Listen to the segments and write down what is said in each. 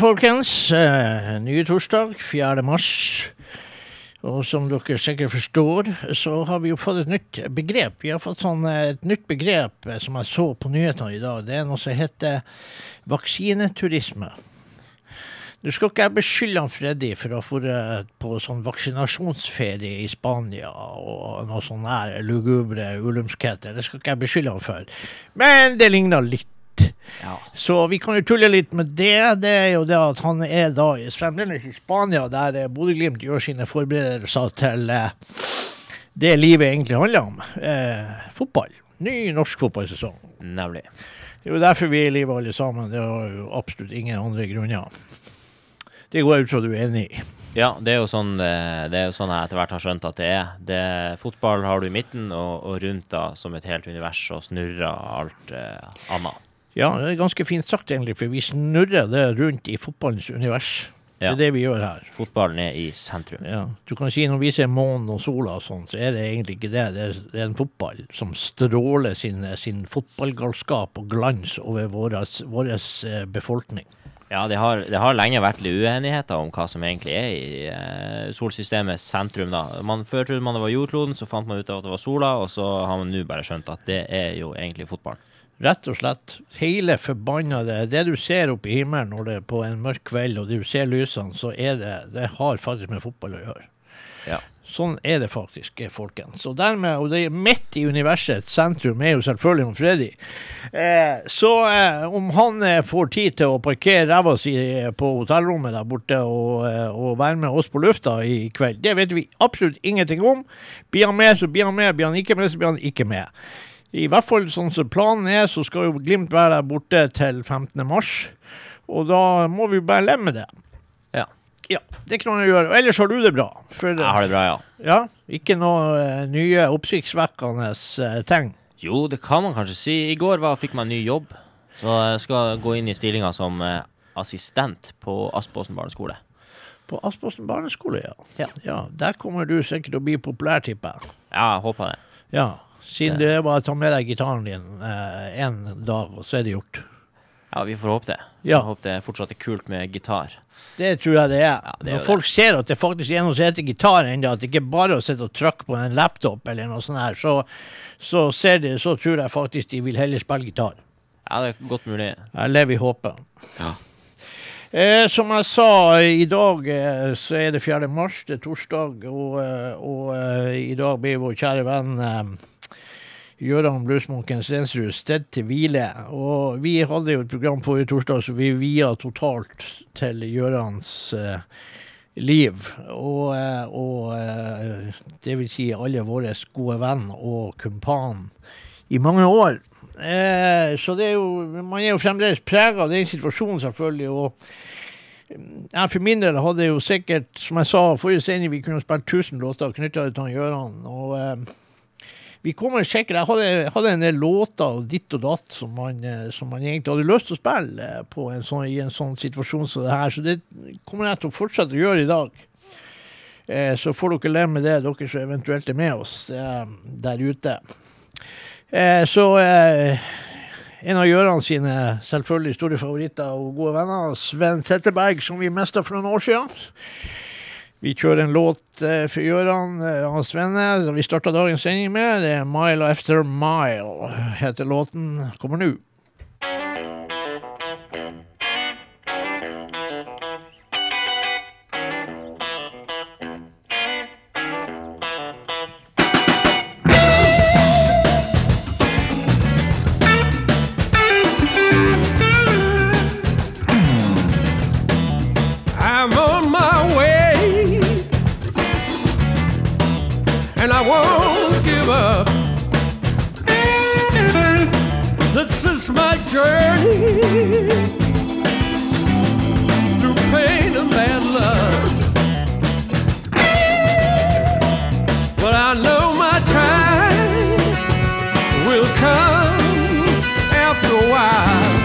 folkens. Eh, nye torsdag, 4. mars. Og som dere sikkert forstår, så har vi jo fått et nytt begrep. Vi har fått sånn, eh, et nytt begrep eh, som jeg så på nyhetene i dag. Det er noe som heter vaksineturisme. Nå skal ikke jeg beskylde han Freddy for å ha vært på sånn vaksinasjonsferie i Spania og noe sånn her lugubre ulumskheter. Det skal ikke jeg beskylde han for. Men det ligner litt. Ja. Så vi kan jo tulle litt med det. Det er jo det at han er da fremdeles i Spania, der eh, Bodø-Glimt gjør sine forberedelser til eh, det livet egentlig handler om. Eh, fotball. Ny norsk fotballsesong. Nemlig. Det er jo derfor vi er i live alle sammen. Det har jo absolutt ingen andre grunner. Det går jeg ut fra du er enig i. Ja, det er jo sånn, eh, det er jo sånn jeg etter hvert har skjønt at det er. Det, fotball har du i midten, og, og rundt da som et helt univers, og snurrer alt eh, annet. Ja, det er ganske fint sagt, egentlig, for vi snurrer det rundt i fotballens univers. Det er det vi gjør her. Fotballen er i sentrum. Ja, du kan si Når vi ser månen og sola, og sånn, så er det egentlig ikke det. Det er, det er en fotball som stråler sin, sin fotballgalskap og glans over vår eh, befolkning. Ja, det har, det har lenge vært litt uenigheter om hva som egentlig er i eh, solsystemets sentrum. da. Man Før trodde man det var jordkloden, så fant man ut at det var sola, og så har man nå bare skjønt at det er jo egentlig fotballen. Rett og slett. Hele forbannede Det du ser oppe i himmelen når det er på en mørk kveld, og du ser lysene, så er det Det har faktisk med fotball å gjøre. Ja. Sånn er det faktisk, eh, folkens. Og dermed, og det er midt i universets sentrum er jo selvfølgelig om Freddy. Eh, så eh, om han eh, får tid til å parkere ræva si eh, på hotellrommet der borte og, eh, og være med oss på lufta i kveld, det vet vi absolutt ingenting om. Blir han med, så blir han med. Blir han ikke med, så blir han ikke med. I hvert fall sånn som planen er, så skal jo Glimt være borte til 15. mars. Og da må vi bare leve med det. Ja. Ja, det kan vi gjøre. Og ellers har du det bra. For, Jeg har det bra, ja. ja, ikke noe uh, nye oppsiktsvekkende uh, ting. Jo, det kan man kanskje si. I går var, fikk man ny jobb, så jeg skal gå inn i stillinga som uh, assistent på Aspåsen barneskole. På Aspåsen barneskole, ja. Ja. ja. Der kommer du sikkert å bli populær, tipper jeg. Ja, jeg håper det. Ja. Siden Det- det er bare å ta med deg gitaren din én dag, og så er det gjort. Ja, vi får håpe det. Ja. Håpe det fortsatt er kult med gitar. Det tror jeg det er. Ja, det Når folk ser at det faktisk er noe som heter gitar ennå, at det ikke bare er å sitte og trykke på en laptop eller noe sånt her, så, så, ser de, så tror jeg faktisk de vil heller spille gitar. Ja, det er godt mulig. Jeg lever i håpet. Ja. Eh, som jeg sa, i dag eh, så er det 4. mars, det er torsdag, og, eh, og eh, i dag blir vår kjære venn eh, Gøran Bluesmunken Stensrud sted til hvile. Og vi hadde jo et program forrige torsdag så vi via totalt til Gjørans eh, liv. Og, eh, og eh, det vil si alle våre gode venn og kumpan i mange år. Eh, så er jo, man er jo fremdeles prega av den situasjonen, selvfølgelig. og jeg for min del hadde jo sikkert, som jeg sa forrige sending, vi kunne spilt 1000 låter knytta til Gjøran. Og eh, vi kommer og sjekker. Jeg hadde, hadde en del låter og ditt og datt som man, eh, som man egentlig hadde lyst til å spille eh, på en sånn, i en sånn situasjon som det her, så det kommer jeg til å fortsette å gjøre i dag. Eh, så får dere leve med det, dere som eventuelt er med oss eh, der ute. Eh, så eh, en av Gjøran sine selvfølgelig store favoritter og gode venner, Sven Setteberg, som vi mista for noen år siden. Vi kjører en låt eh, for Gøran eh, av Svenne, vi starta dagens sending med. Det er 'Mile After Mile', heter låten. Kommer nå. This is my journey through pain and bad luck. But I know my time will come after a while.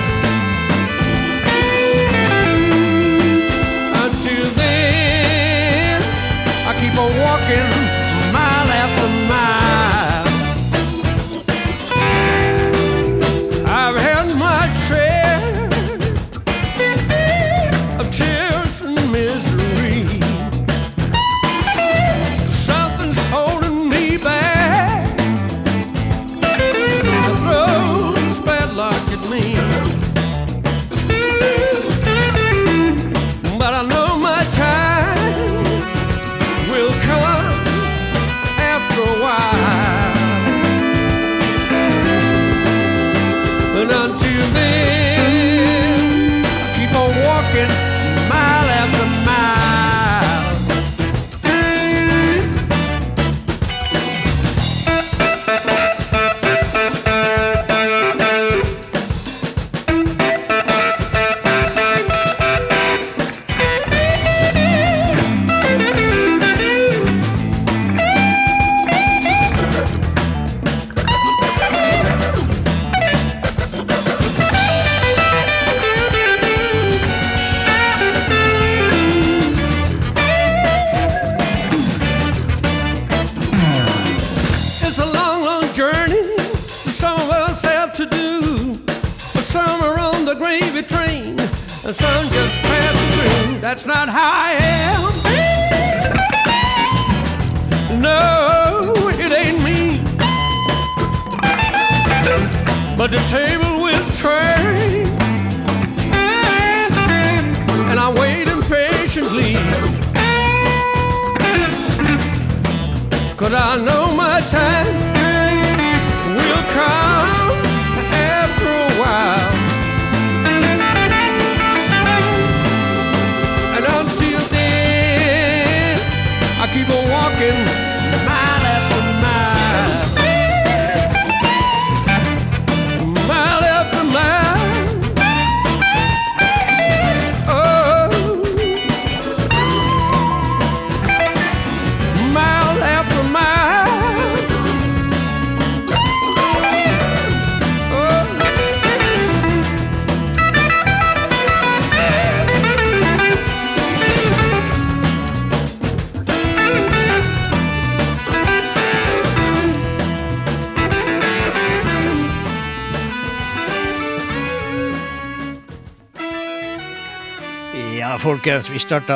Folkens, vi starta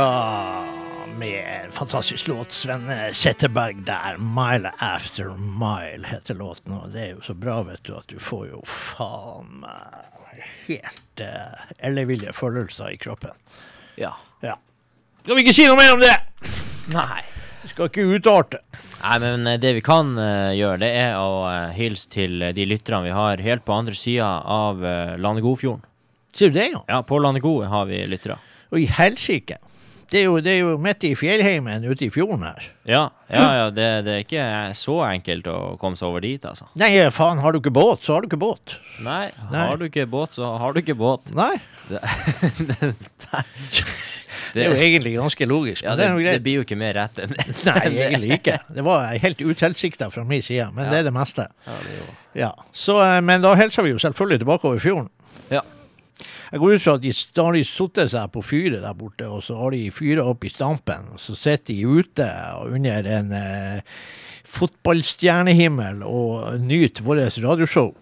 med en fantastisk låt. Sven Setteberg der. 'Mile After Mile' heter låten. Og det er jo så bra, vet du, at du får jo faen meg helt uh, elleville følelser i kroppen. Ja. Ja. Skal vi ikke si noe mer om det? Nei. Vi skal ikke utarte. Nei, men eh, det vi kan uh, gjøre, det er å uh, hilse til de lytterne vi har helt på andre sida av uh, Landegodfjorden. Sier du det, ja? Ja, på Landegod har vi lyttere. Og i helsike. Det, er jo- det er jo midt i fjellheimen ute i fjorden her. Ja, ja, ja det, det er ikke så enkelt å komme seg over dit, altså. Nei, faen, har du ikke båt, så har du ikke båt. Nei, Nei. har du ikke båt, så har du ikke båt. Nei. Det, Det er jo egentlig ganske logisk, ja, det, det blir jo ikke mer rett enn det. Nei, egentlig ikke. Det var helt utilsikta fra min side, men Ja. det er det meste. Ja, det er jo... Ja, så, eh, Men da hilser vi jo selvfølgelig tilbake over fjorden. ja. Jeg går ut fra at de da har de seg på fyret der borte, og så har de fyra opp i stampen. Og så sitter de ute under en eh, fotballstjernehimmel og nyter vårt radioshow.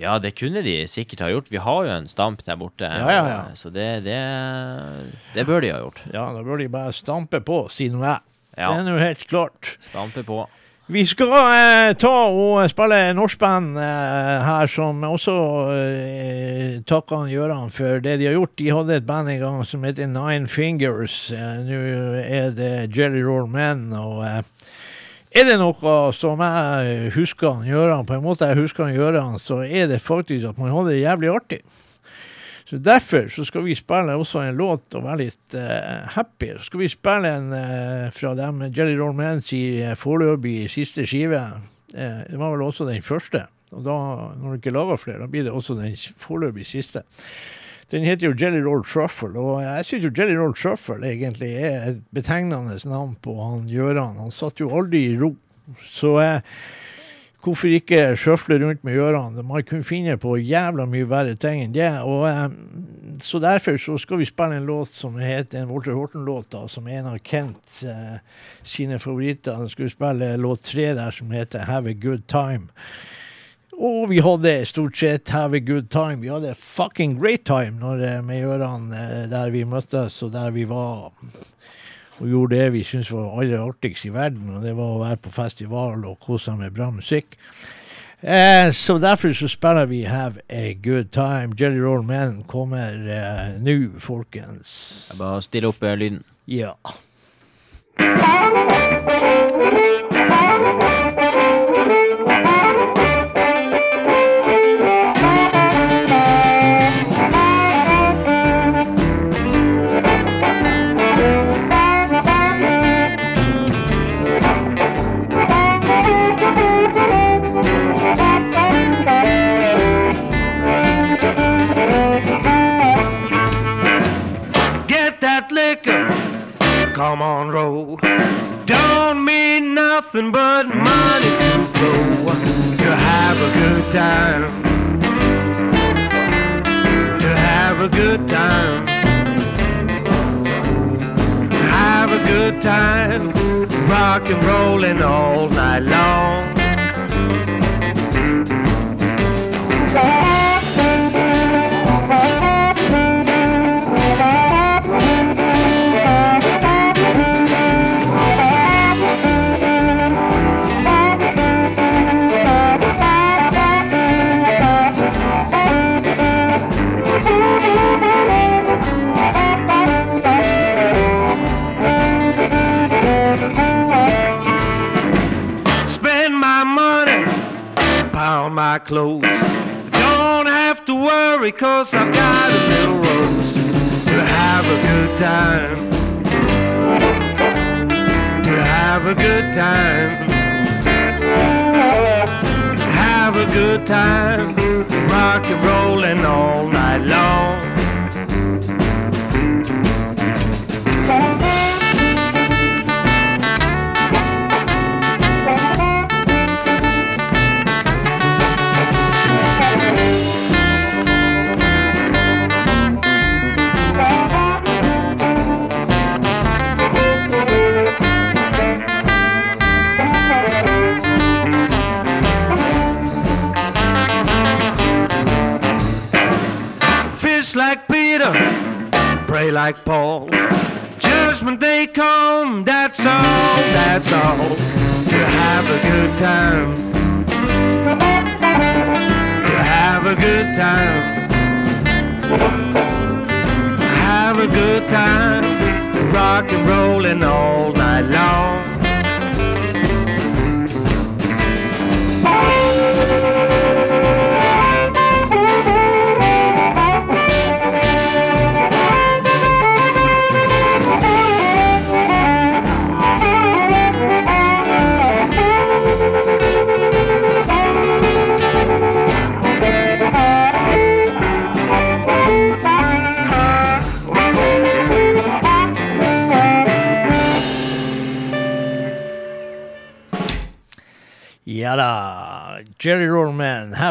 ja, det kunne de sikkert ha gjort. Vi har jo en stamp der borte. Ja, ja, ja. Så det, det, det bør de ha gjort. Ja, da bør de bare stampe på, sier nå jeg. Ja. Det er nå helt klart. Stampe på. Vi skal eh, ta og spille norskband eh, her som også eh, takker Gøran for det de har gjort. De hadde et band en gang som heter Nine Fingers. Eh, Nå er det Jelly Roll Men. Og eh, er det noe som jeg husker Gøran, på en måte jeg husker Gøran, så er det faktisk at man hadde det jævlig artig. Så Derfor så skal vi spille også en låt og være litt uh, happy. Så skal vi spille en uh, fra dem Jelly Roll Mans i uh, foreløpig siste skive. Uh, det var vel også den første. Og da, når du ikke lager flere, da blir det også den foreløpig siste. Den heter jo Jelly Roll Truffle, og jeg syns jo Jelly Roll Truffle egentlig er et betegnende navn på han Gjøran. Han satt jo aldri i ro. Så eh, hvorfor ikke sjøfle rundt med ørene? Man kunne finne på jævla mye verre ting enn det. Og, um, så derfor så skal vi spille en låt som heter en Walter Horton-låt, som er en av Kent uh, sine favoritter. Skal vi spille låt tre der som heter Have a Good Time. Og vi hadde stort sett have a good time. Vi hadde fucking great time når, eh, med Gjøran eh, der vi møttes og der vi var. Og gjorde det vi syntes var aller artigst i verden, og det var å være på festival og kose seg med bra musikk. Eh, så derfor så spiller vi Have a Good Time. Jelly Roll Men kommer eh, nå, folkens. Jeg bare stille opp eh, lyden. Ja. Come on, roll. Don't mean nothing but money to blow. To have a good time. To have a good time. Have a good time. Rock and rolling all night long. My clothes. Don't have to worry, cause I've got a little rose to have a good time. To have a good time. Have a good time. Rock and rollin' all night long. Pray like Paul. Judgment day come, that's all, that's all. To have a good time. To have a good time. Have a good time. Rock and rollin' all night long.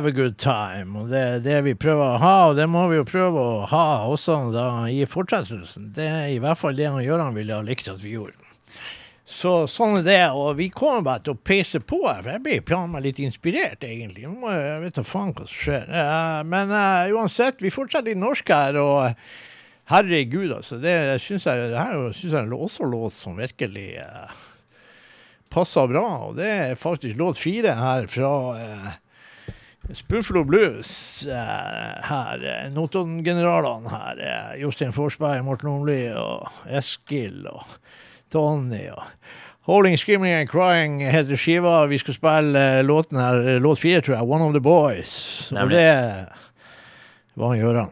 Have a good time. Og det er det vi prøver å ha, og det må vi jo prøve å ha også da i fortsettelsen. Det er i hvert fall det han Gøran ville ha likt at vi gjorde. Så sånn er det, og vi kommer bare til å peise på her, for jeg blir planen meg litt inspirert, egentlig. Nå må jeg, vet da faen hva som skjer. Uh, men uh, uansett, vi fortsetter i norsk her, og herregud, altså. Det syns jeg, det her synes jeg også låt som virkelig uh, passer bra, og det er faktisk låt fire her fra of Blues eh, her. eh, Notodden-generalene her. Eh, Jostein Forsberg, Morten Omli og Eskil og Tony og Holding, Screaming and Crying heter skiva. Vi skal spille eh, låten her, eh, låt fire, tror jeg. One of the Boys. Og Nemlig. det var Gøran.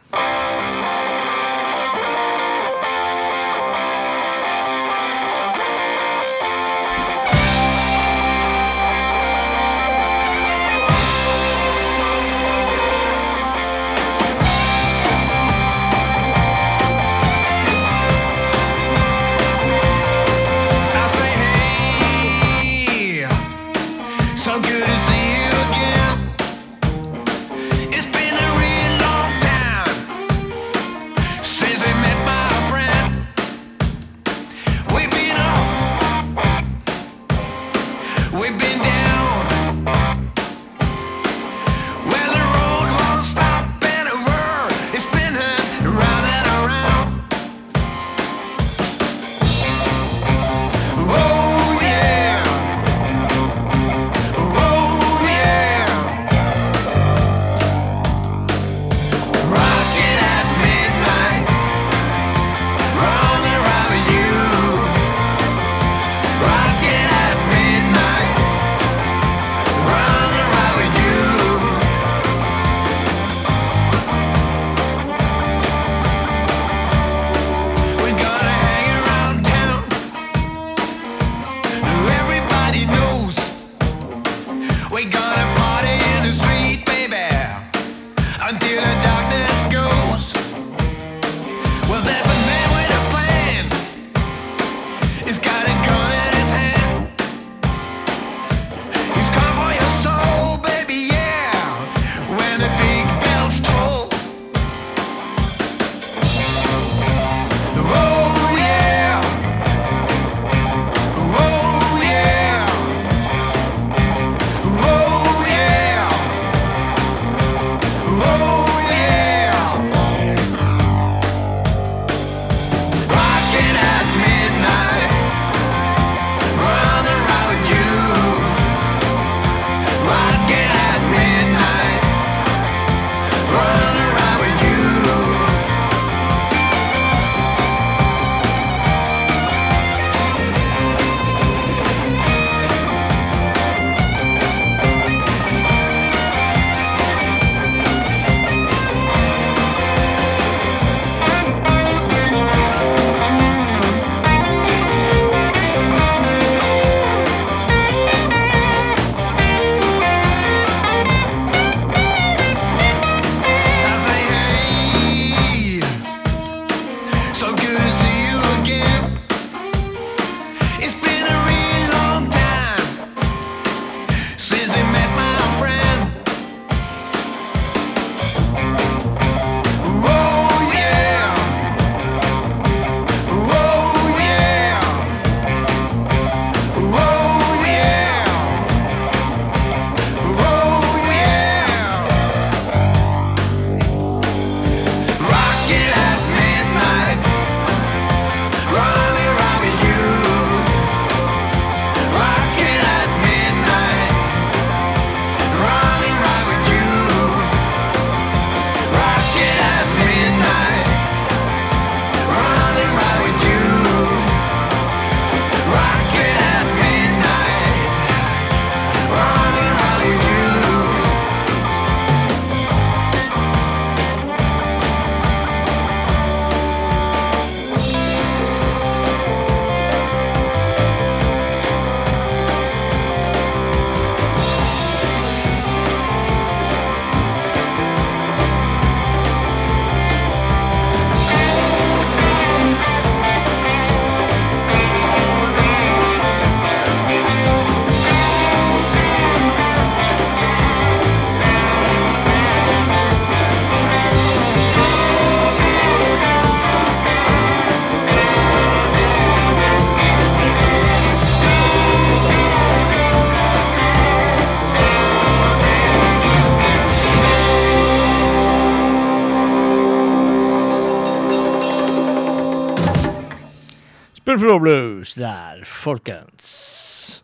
Buffalo Blues der, folkens.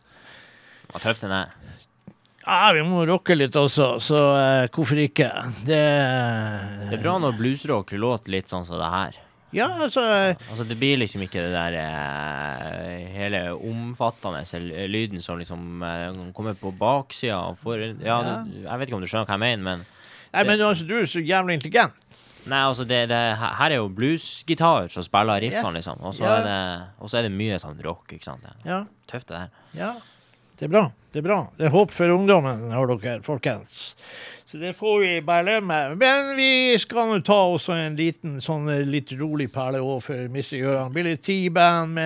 Hva tøff den er. Ja, vi må rocke litt også, så eh, hvorfor ikke? Det Det er bra når bluesrock låter litt sånn som det her. Ja, altså eh, Altså Det blir liksom ikke det der eh, hele omfattende l- lyden som liksom eh, kommer på baksida. og får- Ja, Ja. Du, jeg vet ikke om du skjønner hva jeg mener, men Nei, men altså, du er så jævlig intelligent. Nei, altså det, det, her er jo bluesgitar som spiller riffene, yeah. liksom. Og så yeah. er, er det mye sånn rock, ikke sant. Det Ja. Tøft, det der. Ja, det er bra. Det er bra. Det er håp for ungdommen, har dere, folkens. Så det får vi bare leve med. Men vi skal nå ta også en liten sånn litt rolig perle òg for Mr. Gøran. Billy T-band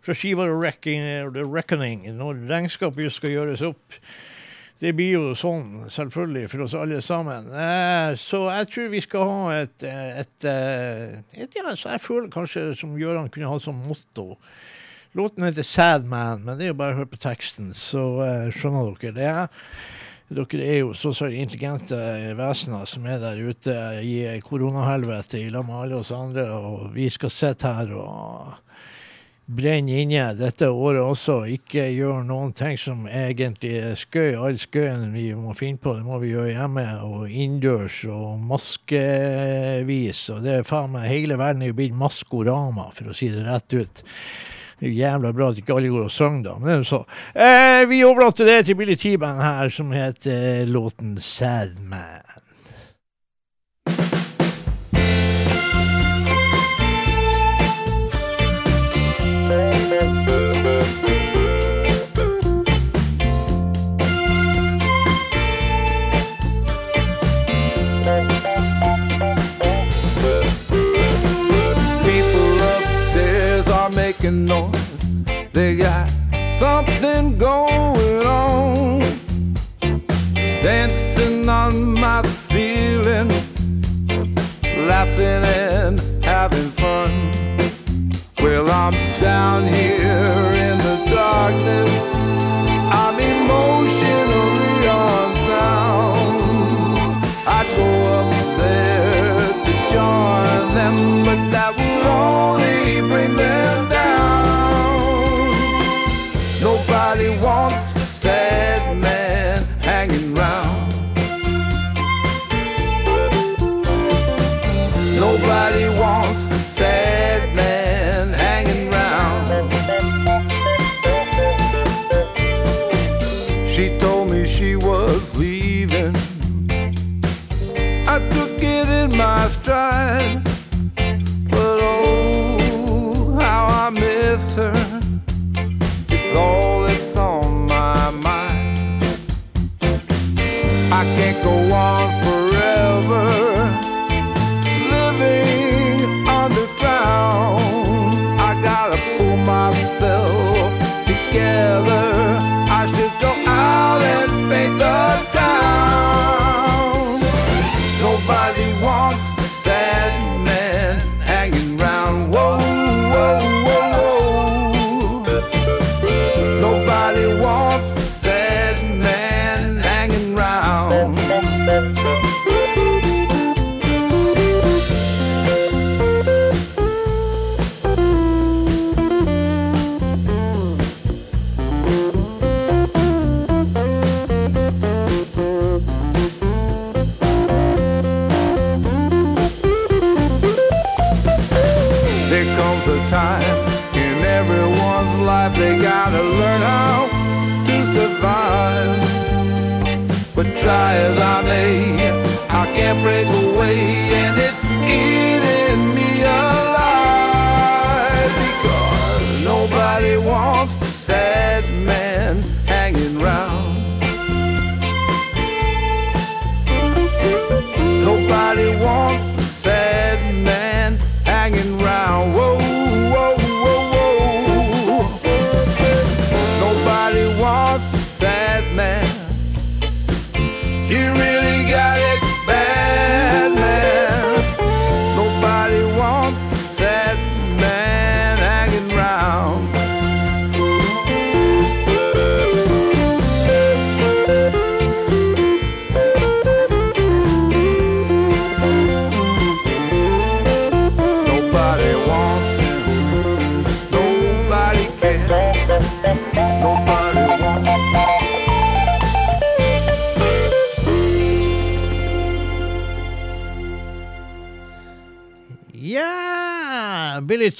fra skiva The Reckoning når regnskapet skal gjøres opp. Det blir jo sånn, selvfølgelig, for oss alle sammen. Eh, så jeg tror vi skal ha et, eh, et, eh, et Ja, så jeg føler kanskje som Gøran kunne ha som motto. Låten heter Sad Man, men det er jo bare å høre på teksten, så eh, skjønner dere det. Dere er jo så så intelligente vesener som er der ute i koronahelvete i med alle oss andre, og vi skal sitte her og brenne inne dette året også. Ikke gjør noen ting som egentlig er skøy. All skøyen vi må finne på, det må vi gjøre hjemme og innendørs og maskevis. Og det er faen meg hele verden er jo blitt maskorama, for å si det rett ut. Det er jævla bra at ikke alle går og synger, da. Men så. Eh, vi overlater det til Billy T-band her, som heter låten Sad Man. Noise. They got something going on. Dancing on my ceiling, laughing and having fun. Well, I'm down here in the darkness. I'm emotionally unsound. I'd go my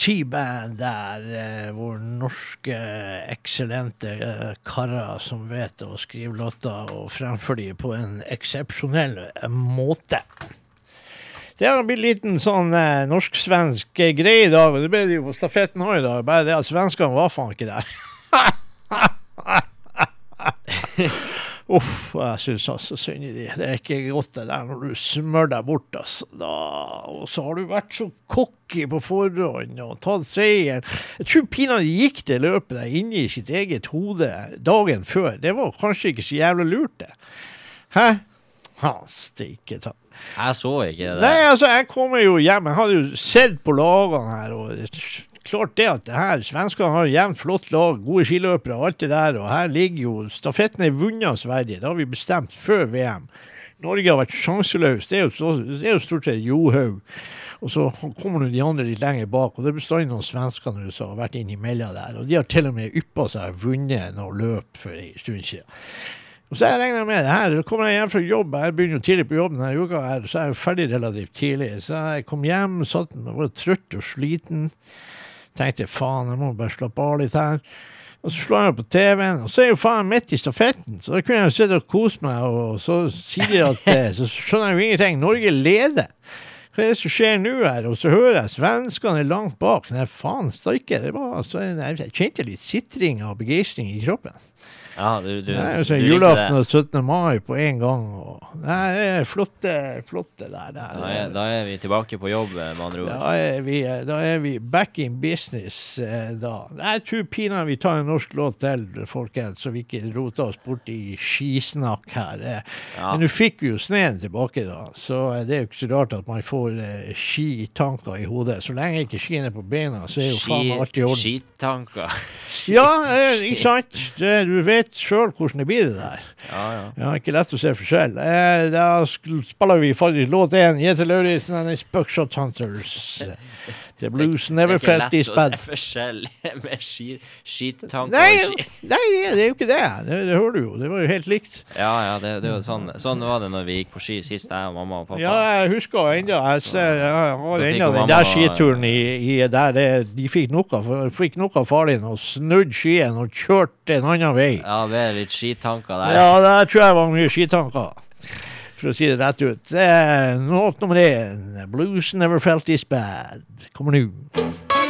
Ability Band der, eh, hvor norske eksellente eh, karer som vet å skrive låter og fremføre dem på en eksepsjonell eh, måte. Det har blitt en liten sånn eh, norsk-svensk greie i dag, og det ble det jo på stafetten òg i dag. Bare det at svenskene var faen ikke der. Uff, jeg syns altså synd i de. Det er ikke godt det der når du smører deg bort, altså. Da, og så har du vært så cocky på forhånd og tatt seieren. Jeg tror pinadø gikk det løpet der inni sitt eget hode dagen før. Det var kanskje ikke så jævla lurt, det. Hæ? Ha, steike ta. Jeg så ikke det. Nei, altså, jeg kommer jo hjem. Jeg hadde jo sett på lagene her, og klart det at det her Svenskene har jevnt flott lag, gode skiløpere og alt det der, og her ligger jo Stafetten er vunnet av Sverige. Det har vi bestemt før VM. Norge har vært sjanseløs. Det er jo, det er jo stort sett Johaug. Og så kommer de andre litt lenger bak, og det er bestandig noen svensker nå som har vært innimellom der. Og de har til og med yppa seg og vunnet noe løp for en stund siden. Og så jeg regner med det her, så kommer jeg hjem fra jobb, jeg begynner jo tidlig på jobb denne uka, her, så er jeg ferdig relativt tidlig. Så jeg kom hjem, satt var trøtt og sliten. Tenkte faen, jeg må bare slappe av litt her. Og så slår jeg på TV-en, og så er jo faen midt i stafetten, så da kunne jeg jo sitte og kose meg, og så sier de at eh, Så skjønner jeg jo ingenting. Norge leder. Hva er det som skjer nå her? Og så hører jeg svenskene er langt bak. Nei, faen steike. Altså Jeg kjente litt sitring av begeistring i kroppen. Ja, du, du, er jo du julaften og 17. mai på en gang. Og, nei, det er flotte, flotte der. der. Da er, da er vi tilbake på jobb, med andre ord. Da er, vi, da er vi back in business eh, da. Jeg tror pinadø vi tar en norsk låt til, folkens, så vi ikke roter oss bort i skisnakk her. Eh, Ja. Men nå fikk vi jo sneen tilbake, da, så eh, det er jo ikke så rart at man får eh, skitanker i hodet. Så lenge ikke skiene er på beina, så er jo faen meg alt i orden. Skitanker? Ja, eh, ikke sant? Du vet sjøl hvordan det blir, det der. Ja, ja. Ja, ikke lett å se forskjell. Eh, da spiller vi faktisk låt én. Jette Lauritzen and his Buckshot Hunters. The blues never det er ikke lett å se forskjell med ski, skittanker Nei, og nei, det er jo ikke det. det. Det hører du jo. Det var jo helt likt. Ja, ja, det, det var sånn, sånn var det når vi gikk på ski sist, jeg og mamma og pappa. Ja, jeg husker ennå Jeg jeg har ennå den der skituren i, i der det, de fikk noe, fikk noe av far din og snudd skien og kjørte en annen vei. Ja, det er litt skittanker der. Ja, der tror jeg var mye skitanker. For å si det rett ut. Låt nummer én. Blues never felt this bad. Kommer nå.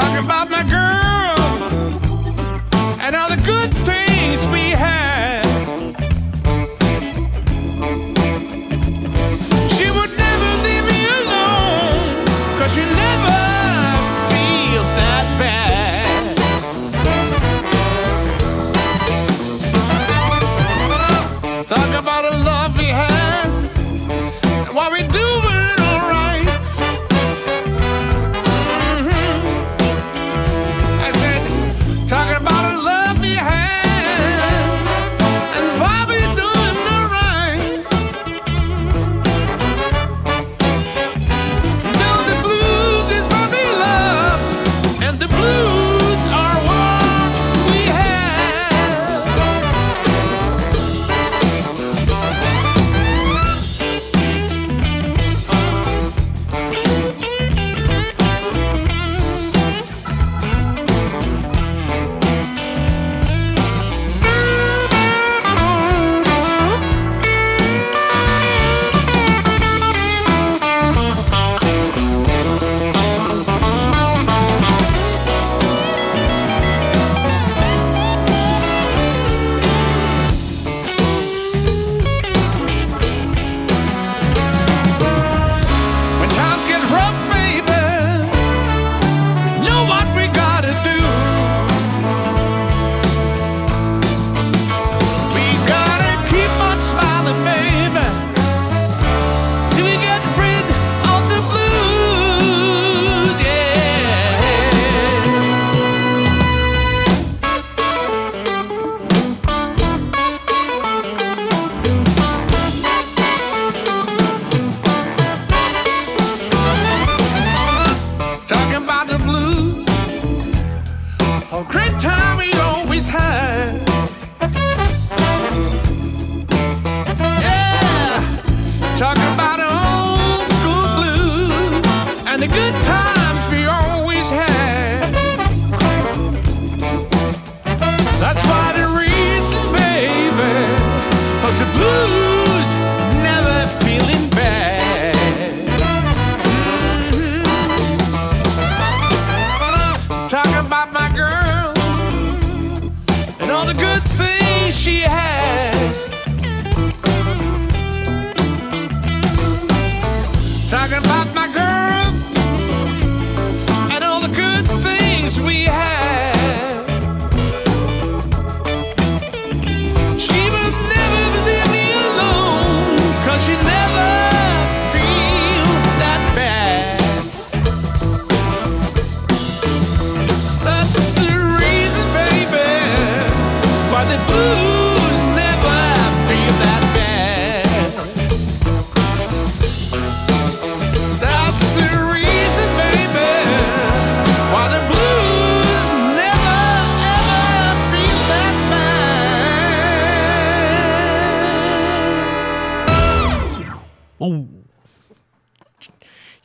Talking about my girl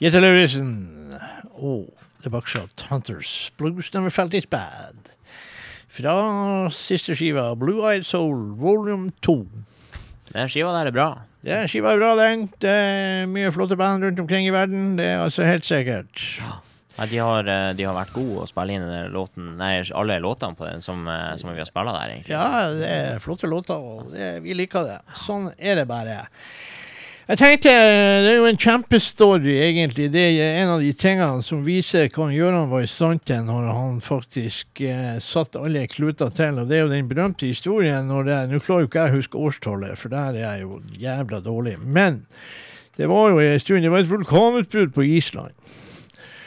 Jette Lauritzen og The Buckshot Hunters. Blues never felt this bad. Fra siste skiva Blue Eyed Soul volume 2. Den skiva der er bra. Det skiva er bra, den. Det er mye flotte band rundt omkring i verden. Det er altså helt sikkert. Ja, de, har, eh, de har vært gode å spille inn den låten Nei, alle låtene på den som, eh, som vi har spilt der, egentlig. Ja, det er flotte låter, og det, vi liker det. Sånn er det bare. Jeg tenkte, Det er jo en kjempestory, egentlig. Det er en av de tingene som viser hva Gøran var i stand til når han faktisk eh, satte alle kluter til. Og det er jo den berømte historien når det Nå klarer jo ikke jeg å huske årstallet, for der er jeg jo jævla dårlig. Men det var jo en stund Det var et vulkanutbrudd på Island.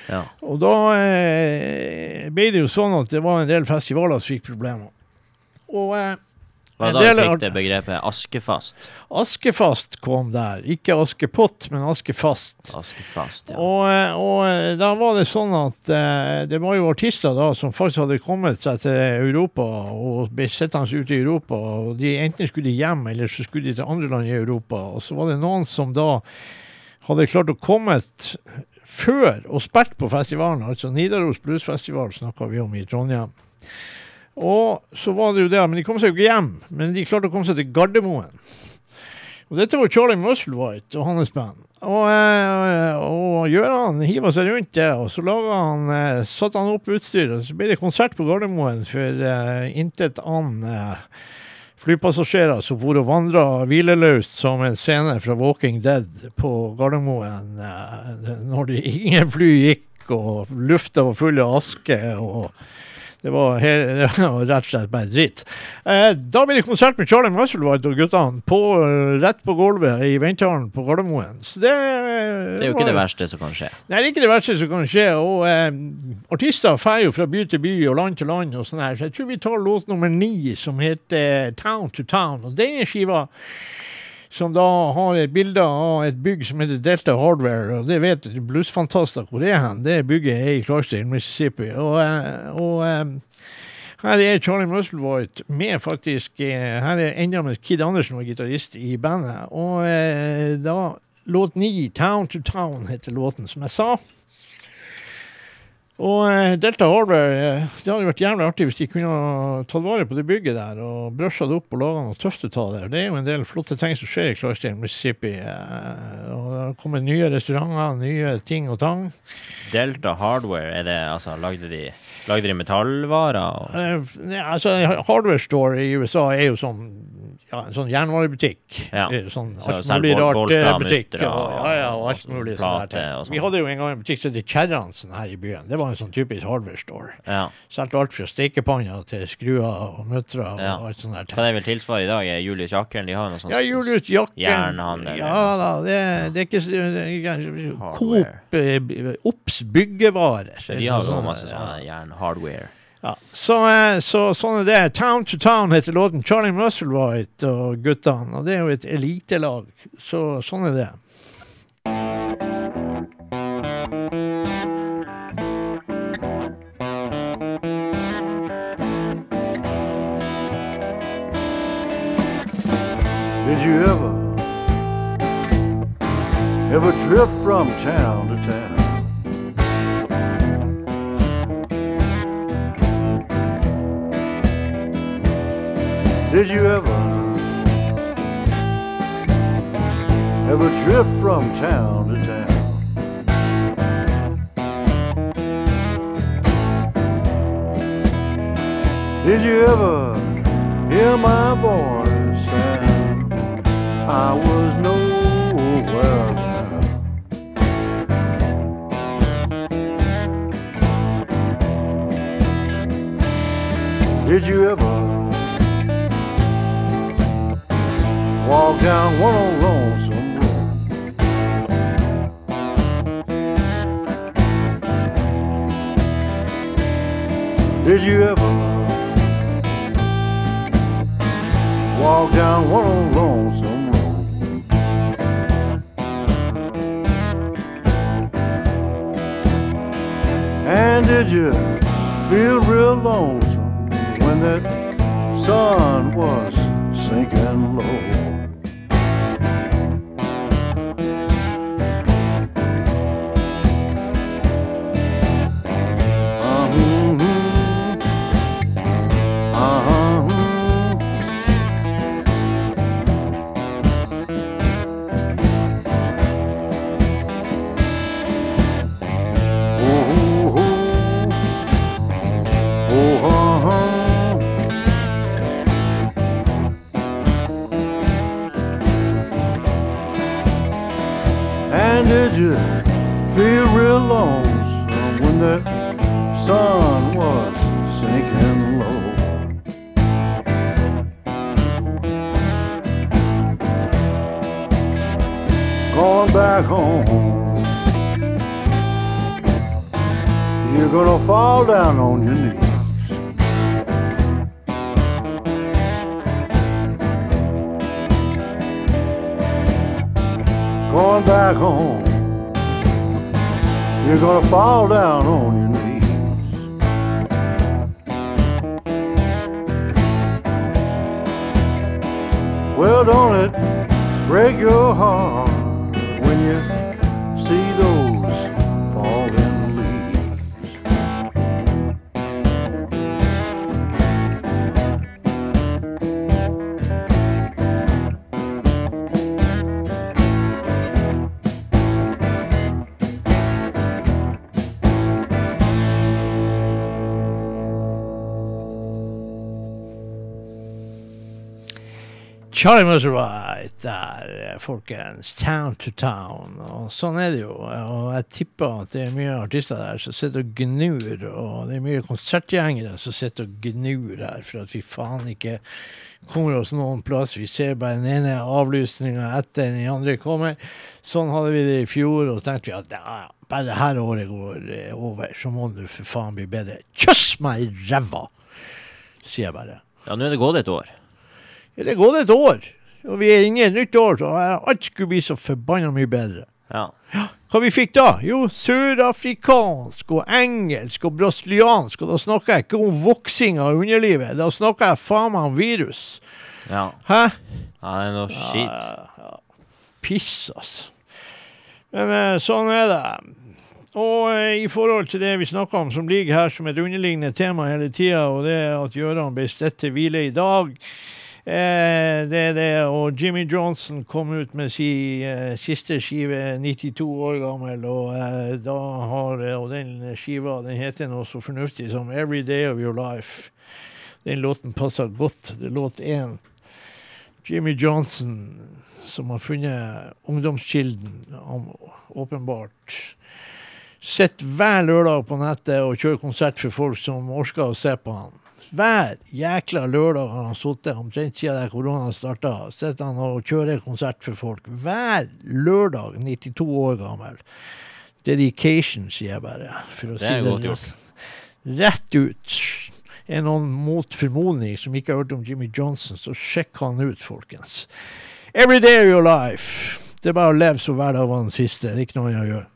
Ja. Og da eh, ble det jo sånn at det var en del festivaler som fikk problemer. Og eh, Det da del fikk det begrepet askefast? Askefast kom der. Ikke Askepott, men Askefast. Askefast, ja. Og, eh, og eh, da var det sånn at eh, det var jo artister da som faktisk hadde kommet seg til Europa og ble sittende ute i Europa. og de Enten skulle de hjem, eller så skulle de til andre land i Europa. Og så var det noen som da hadde klart å komme før og spilt på festivalen. Altså Nidaros Bluesfestival snakka vi om i Trondheim. Og så var det jo det, men de kom seg jo ikke hjem. Men de klarte å komme seg til Gardermoen. Og dette var Charlie Musselwhite og hans band. Og, eh, og Gjøran hiva seg rundt det, og så han, eh, satte han opp utstyret. så ble det konsert på Gardermoen for uh, intet annet uh, flypassasjerer som for og vandra hvileløst som en scene fra Walking Dead på Gardermoen eh, når det, ingen fly gikk, og lufta var full av aske. og det var, det var rett og slett bare dritt. Eh, da blir det konsert med Charlie Musselwhite og guttene på, eh, rett på gulvet i ventehallen på Gardermoen. Det, Det er jo ikke det verste som kan skje. Nei, det er ikke det verste som kan skje. Og eh, artister drar jo fra by til by og land til land og sånn her. Så jeg tror vi tar låt nummer ni, som heter Town to Town. Og denne skiva som da har et bilde av et bygg som heter Delta Hardware, og det vet bluesfantaster hvor det er hen. Det bygget er i Clarksdale, Mississippi. Og, eh, og eh, her er Charlie Musselwhite med, faktisk. eh, Her er enda med Kid Andersen var gitarist i bandet. Og da låt ni, Town to Town, heter låten, som jeg sa. Og eh, Delta Hardware eh, Det hadde vært jævlig artig hvis de kunne tatt vare på det bygget der og brusha det opp og laga noe tøft ut av det. Det er jo en del flotte ting som skjer i Clarksdale, Mississippi. eh, Og det har kommet nye restauranter, nye ting og tang. Delta Hardware, er det altså Lagde de, lagde de metallvarer? Og, ja, altså, Hardware Store i USA er jo sånn ja, en sånn jernvarebutikk. Ja. Eh, Sånn Så alt mulig rart eh, butikk. Og, ja, ja, og alt mulig sånn der ting. sånn. Vi hadde jo en gang en butikk som het Kjerransen her i byen. Det var en sånn typisk Hardware Store. ja. Solgte alt fra stekepanner til skruer og muttere og Ja. alt sånt der. Hva det vil tilsvare i dag, er Julius Jakken? De har noe sånt Ja, Julius Jakken. Jernhandel, Ja da, det, det er ikke. Coop eh, Obs byggevarer. De har jo Sånn, masse ja. jernhardware. Ja. Så, eh, så sånn er det. Town to Town heter låten. Charlie Musselwhite og guttene. Og det er jo et elitelag. Så sånn er det. Did you ever, ever drift from town to town? Did you ever ever drift from town to town? Did you ever hear my voice? And I was nowhere. Did you ever walk down one old lonesome road? Did you ever walk down one old lonesome road? And did you feel real lonesome when that sun was sinking low? Going back home, you're gonna fall down on your knees. Well, don't it break your heart when you Charlie Musselwhite der, eh, folkens. Town to town. Og sånn er det jo. Og jeg tipper at det er mye artister der som sitter og gnur, og det er mye konsertgjengere som sitter og gnur her for at vi faen ikke kommer oss noen plass. Vi ser bare den ene avlysninga etter den andre kommer. Sånn hadde vi det i fjor, og så tenkte vi at ja, bare det her året går eh, over, så må det for faen bli bedre. Kjøss meg i ræva, sier jeg bare. Ja, nå er det gått et år. Ja, det er gått et år, og vi er inne i et nytt år, så alt skulle bli så forbanna mye bedre. Ja. Hva vi fikk da? Jo, sørafrikansk og engelsk og brasiliansk, og da snakker jeg ikke om voksing av underlivet, da snakker jeg faen meg om virus. Ja. Hæ? ja, det er noe skit. Piss, altså. Men eh, sånn er det. Og eh, i forhold til det vi snakka om, som ligger her som et underliggende tema hele tida, og det at Gjøran ble stedt til hvile i dag. Eh, det er det, og Jimmy Johnson kom ut med sin eh, siste skive, 92 år gammel, og eh, har Og den skiva den heter noe så fornuftig som 'Every Day of Your Life'. Den låten passer godt. Det er låt én. Jimmy Johnson, som har funnet ungdomskilden, åpenbart sitter hver lørdag på nettet og kjører konsert for folk som orker å se på han. Hver jækla lørdag har han sittet, omtrent siden korona starta, sitter han og kjører konsert for folk. Hver lørdag, 92 år gammel. Dedication, sier jeg bare. For å Det si er det godt gjort. rett ut. Er noen mot formodning som ikke har hørt om Jimmy Johnson, så sjekk han ut, folkens. Every day of your life. Det er bare å leve som hver dag var den siste. Det er ikke noe annet å gjøre.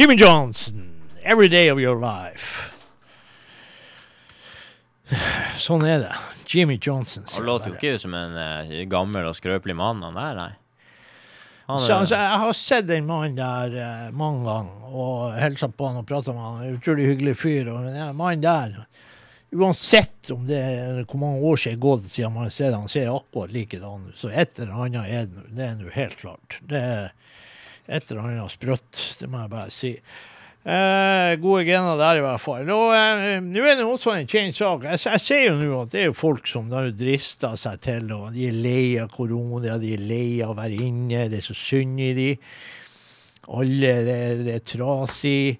Jimmy Johnson, 'Every Day of Your Life'. Sånn er det. Jimmy Johnson. Han låter jo ikke ut som en eh, gammel og skrøpelig mann, han der, nei. Han Så, altså, jeg har sett den mannen der eh, mange ganger og hilsa på han og prata med han. En Utrolig hyggelig fyr. Og den mannen der Uansett om det er hvor mange år siden gått siden man ser han, ser akkurat likedan ut. Så et eller annet er det nå. Det er nå helt klart. Det er et eller annet sprøtt, det må jeg bare si. Eh, gode gener der, i hvert fall. Og eh, Nå er det også en kjent sak. Jeg, jeg ser jo nå at det er folk som da drister seg til, og de er lei av korona, de er lei av å være inne, det er så synd i de. Alle er, er trasig.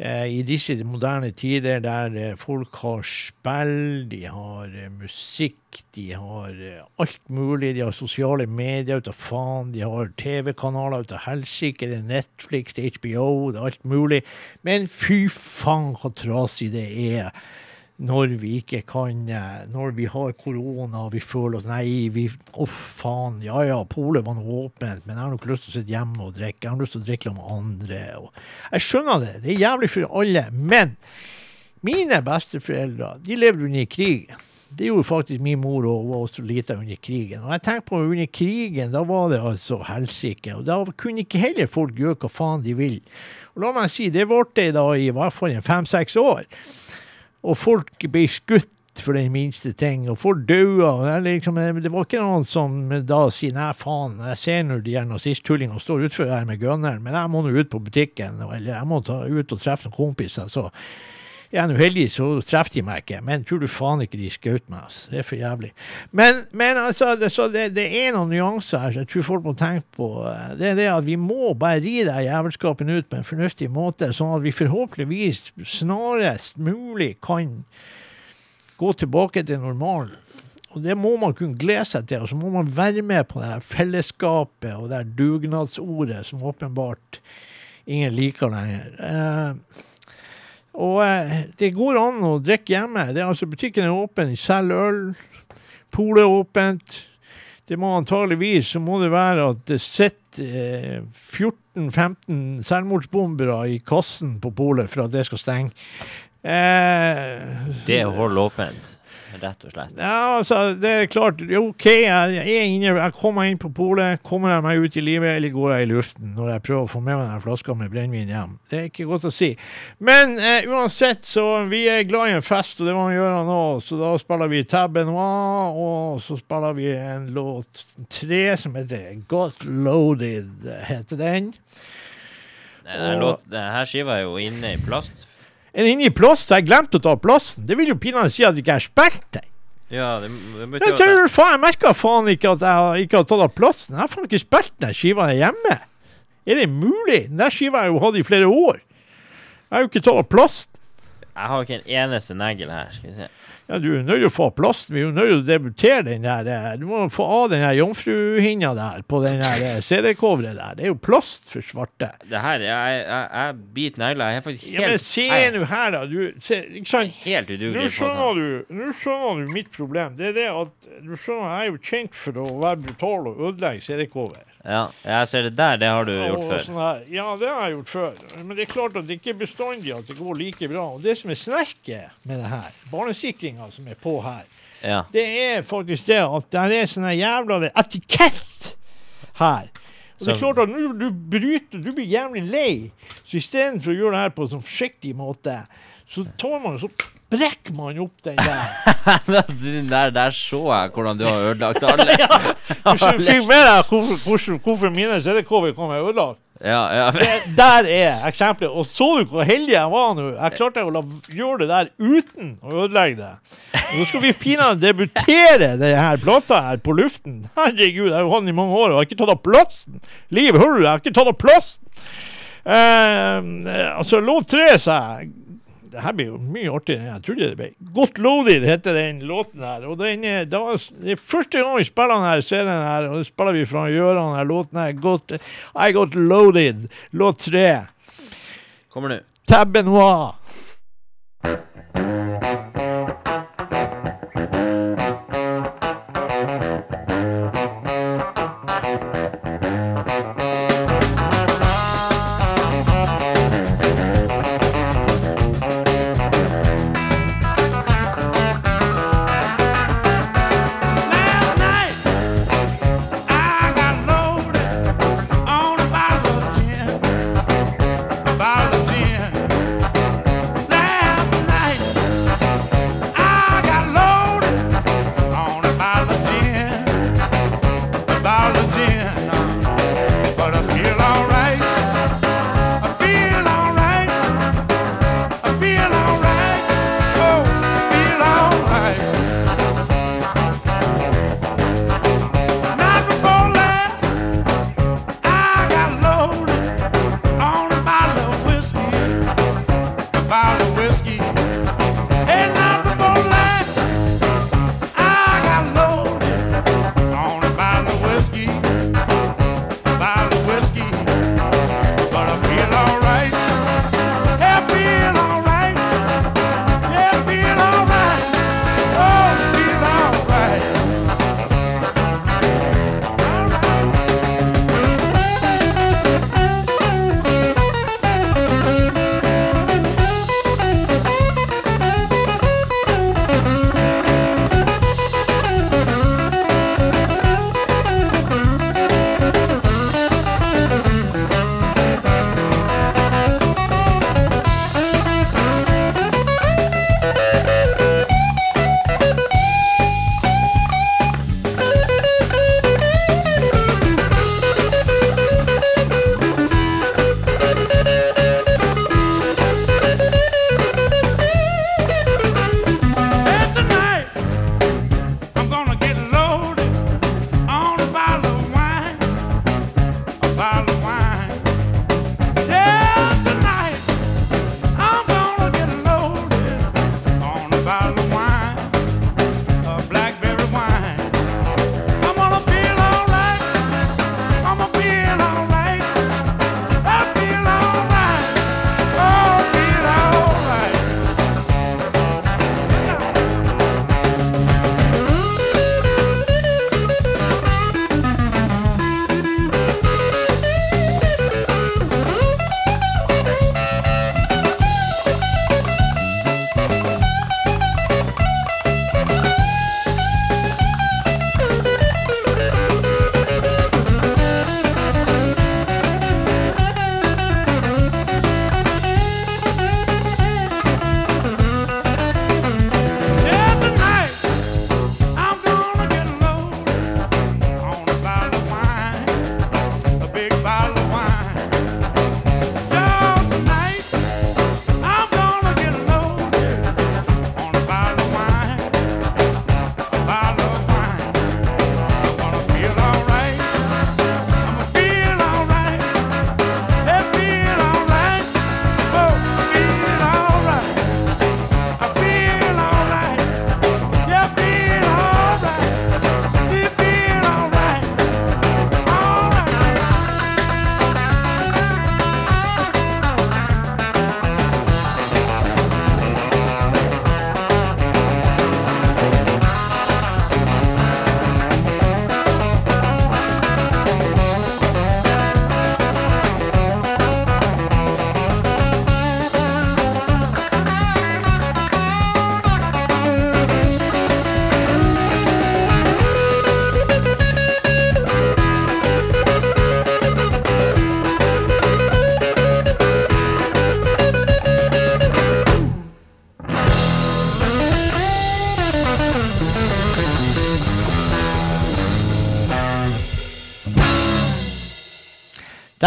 Eh, I disse moderne tider der eh, folk har spill, de har eh, musikk, de har alt mulig. De har sosiale medier ut av faen, de har TV-kanaler ut av helsike, det er Netflix, det er HBO, det er alt mulig. Men fy faen hva trasig det er når vi ikke kan eh, Når vi har korona og vi føler oss Nei, vi Å, faen. Ja ja, polet var nå åpent, men jeg har nok lyst til å sitte hjemme og drikke. Jeg har lyst til å drikke med andre. Jeg skjønner det. Det er jævlig for alle. Men mine besteforeldre, de levde under krigen. Det gjorde faktisk min mor hun var også lita under krigen. Og jeg tenker på under krigen, da var det altså helsike. Og da kunne ikke heller folk gjøre hva faen de vil. Og la meg si, det varte da i hvert fall fem-seks år. Og folk ble skutt for den minste ting, og folk daua. Liksom, det var ikke noen som da sier nei, faen, jeg ser nå de her nazisttullingene står utfor her med gunneren, men jeg må nå ut på butikken, eller jeg må ta ut og treffe noen kompiser. så er nå heldig, så treffer de meg ikke. Men tror du faen ikke de skjøt meg. Altså. Det er for jævlig. Men, men altså, det, det, det er noen nyanser her som jeg tror folk må tenke på. Det er det at vi må bare ri den jævelskapen ut på en fornuftig måte, sånn at vi forhåpentligvis snarest mulig kan gå tilbake til normalen. Og det må man kunne glede seg til. Og så må man være med på det her fellesskapet og det her dugnadsordet som åpenbart ingen liker lenger. Eh, og eh, det går an å drikke hjemme. Det er altså Butikken er åpen, selger øl. Polet er åpent. Det må antageligvis så må det være at det sitter eh, 14-15 selvmordsbombere i kassen på polet for at det skal stenge. Eh, det holder åpent, rett og slett. ja, altså, det er klart. OK, jeg, er inne, jeg kommer inn på polet. Kommer jeg meg ut i livet, eller går jeg i luften når jeg prøver å få med meg den flaska med brennevin hjem? Det er ikke godt å si. Men eh, uansett, så vi er glad i en fest, og det må vi gjøre nå. Så da spiller vi Tabben Noir, og så spiller vi en låt tre som heter Got Loaded, heter den. Denne, Og- låt, denne skiva er jo inne i plast. Er inne i plast? Så jeg glemte å ta plasten. Det vil jo pinadø si at jeg ikke har spilt den. Ja, det, det Jeg betyr jeg, tror faen, jeg merka faen ikke at jeg ikke har tatt av plassen. Jeg har faen ikke spilt den skiva hjemme. Er det mulig? Den der skiva har jeg jo hatt i flere år. Jeg har jo ikke tatt av plassen. jeg har ikke en eneste negl her. Skal vi se. Ja, du er nødt til å få av plasten. Vi er nødt til å debutere den der. eh, Du må få av den jomfruhinna der på den der eh, CD-coveret der. Det er jo plast for svarte. Det her, jeg, jeg, jeg biter negler. Jeg er faktisk Ja, men helt, se nå her, da. Du, se, ikke sant? helt udugelig Nå skjønner, sånn. du, nå skjønner du mitt problem. Det er det at du skjønner, Jeg er jo kjent for å være brutal og ødelegge CD-cover. Ja, jeg ser det der. Det har du Og gjort før. sånn. Ja, det har jeg gjort før. Men det er klart at det ikke er bestandig at det går like bra. Og det som er snerket med det her, barnesikringa som er på her, Ja. det er faktisk det at det er sånn jævla etikett her. Og det er klart at når du bryter, du blir jævlig lei. Så istedenfor å gjøre det her på en sånn forsiktig måte, så tar man og så brekker man opp den der. Den der, der så jeg hvordan du har ødelagt alle. Du fikk med deg hvorfor, hvorfor, hvorfor mine CD-cover kom jeg ødelagt? Ja, ja. Det der er eksempelet. Og så du hvor heldig jeg var nå? Jeg klarte å la, gjøre det der uten å ødelegge det. Nå skal vi pinadø debutere det her plata her på luften. Herregud, jeg har hatt den i mange år og har ikke tatt av plassen. Liv, hører du? Jeg har ikke tatt av plassen. Uh, altså, låt tre, sa jeg. Det her blir jo mye artigere enn jeg trodde det ble. Godt Loaded heter den låten her. Og den er, da, det er første gang vi spiller den her ser den her, og det spiller vi fra Gjøran her. Låten her Got, I Got Loaded. Låt tre. Kommer nå. tabben Benoit.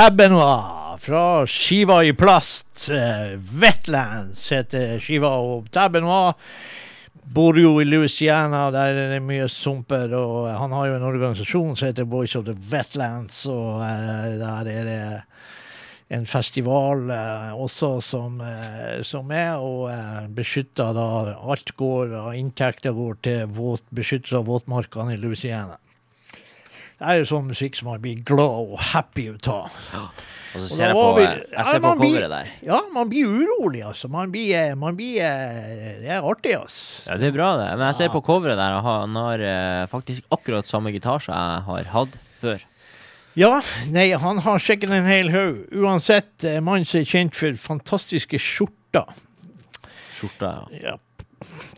Tabenois fra skiva i plast. Uh, Wetlands heter skiva. Og Tabenois bor jo i Louisiana, der er det mye sumper. Og han har jo en organisasjon som heter Boys of the Wetlands, og uh, der er det en festival eh, også som, eh, som er, og eh, beskytter da Alt går av inntekter går til våt, beskyttelse av våtmarkene i Louisiana. Det er sånn musikk som man blir glad og happy ut av. Og så ser og jeg på, vi- jeg Ja, ser på coveret der. Ja, man blir urolig, altså. Man blir, eh, man blir eh, Det er artig, altså. Ja, det er bra, det. Men jeg ser Ja. på coveret der, og han har eh, faktisk akkurat samme gitar som jeg har hatt før. Ja, nei, han har sikkert en hel haug. Uansett, mannen som er kjent for fantastiske skjorter. Skjorta, ja. Ja.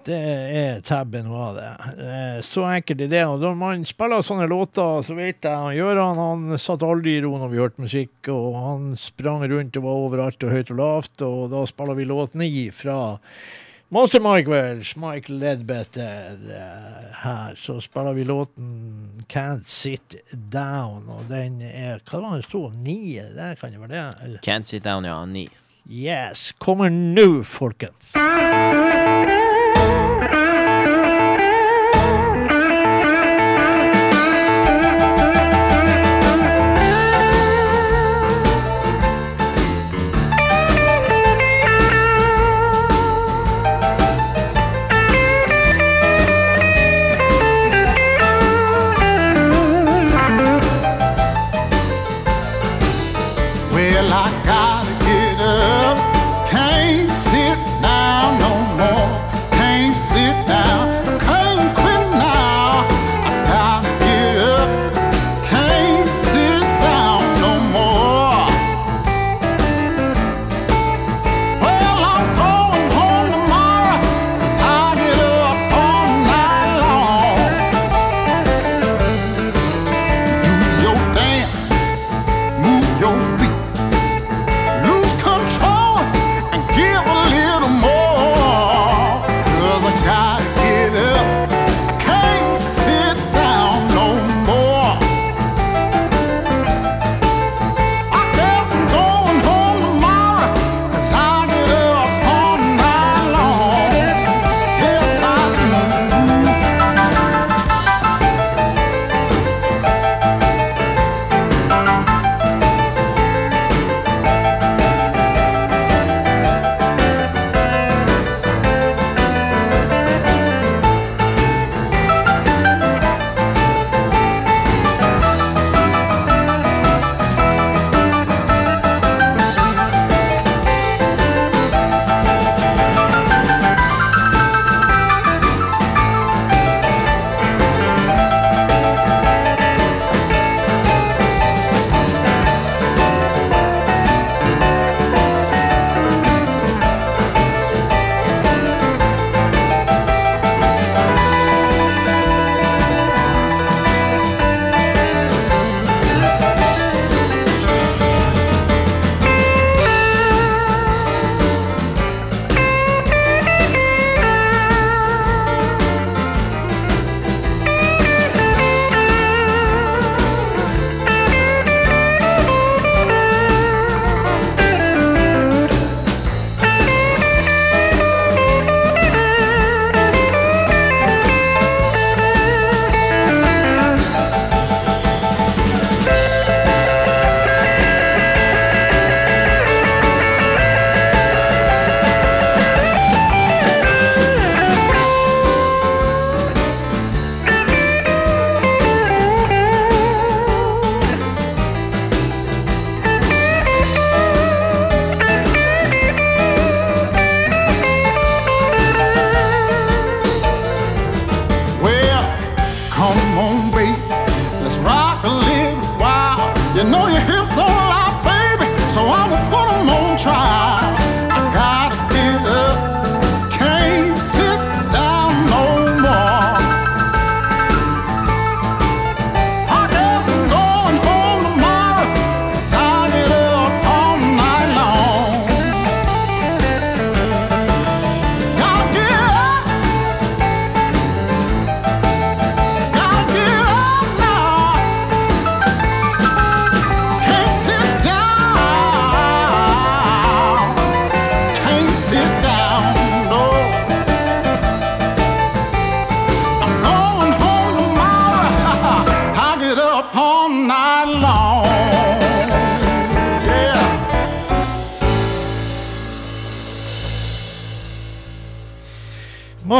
Det er tabben av det. Eh, Så enkelt er det. Og når man spiller sånne låter, så vet jeg han Gøran han satt aldri i ro når vi hørte musikk, og han sprang rundt og var overalt og høyt og lavt, og da spiller vi låt ni fra Monster Mike Welsh, Michael Ledbetter eh, her. Så spiller vi låten Can't Sit Down, og den er Hva var det det sto? Ni? Det kan jo være det? Eller? Can't Sit Down, ja. Ni. Yes. Kommer nå, folkens.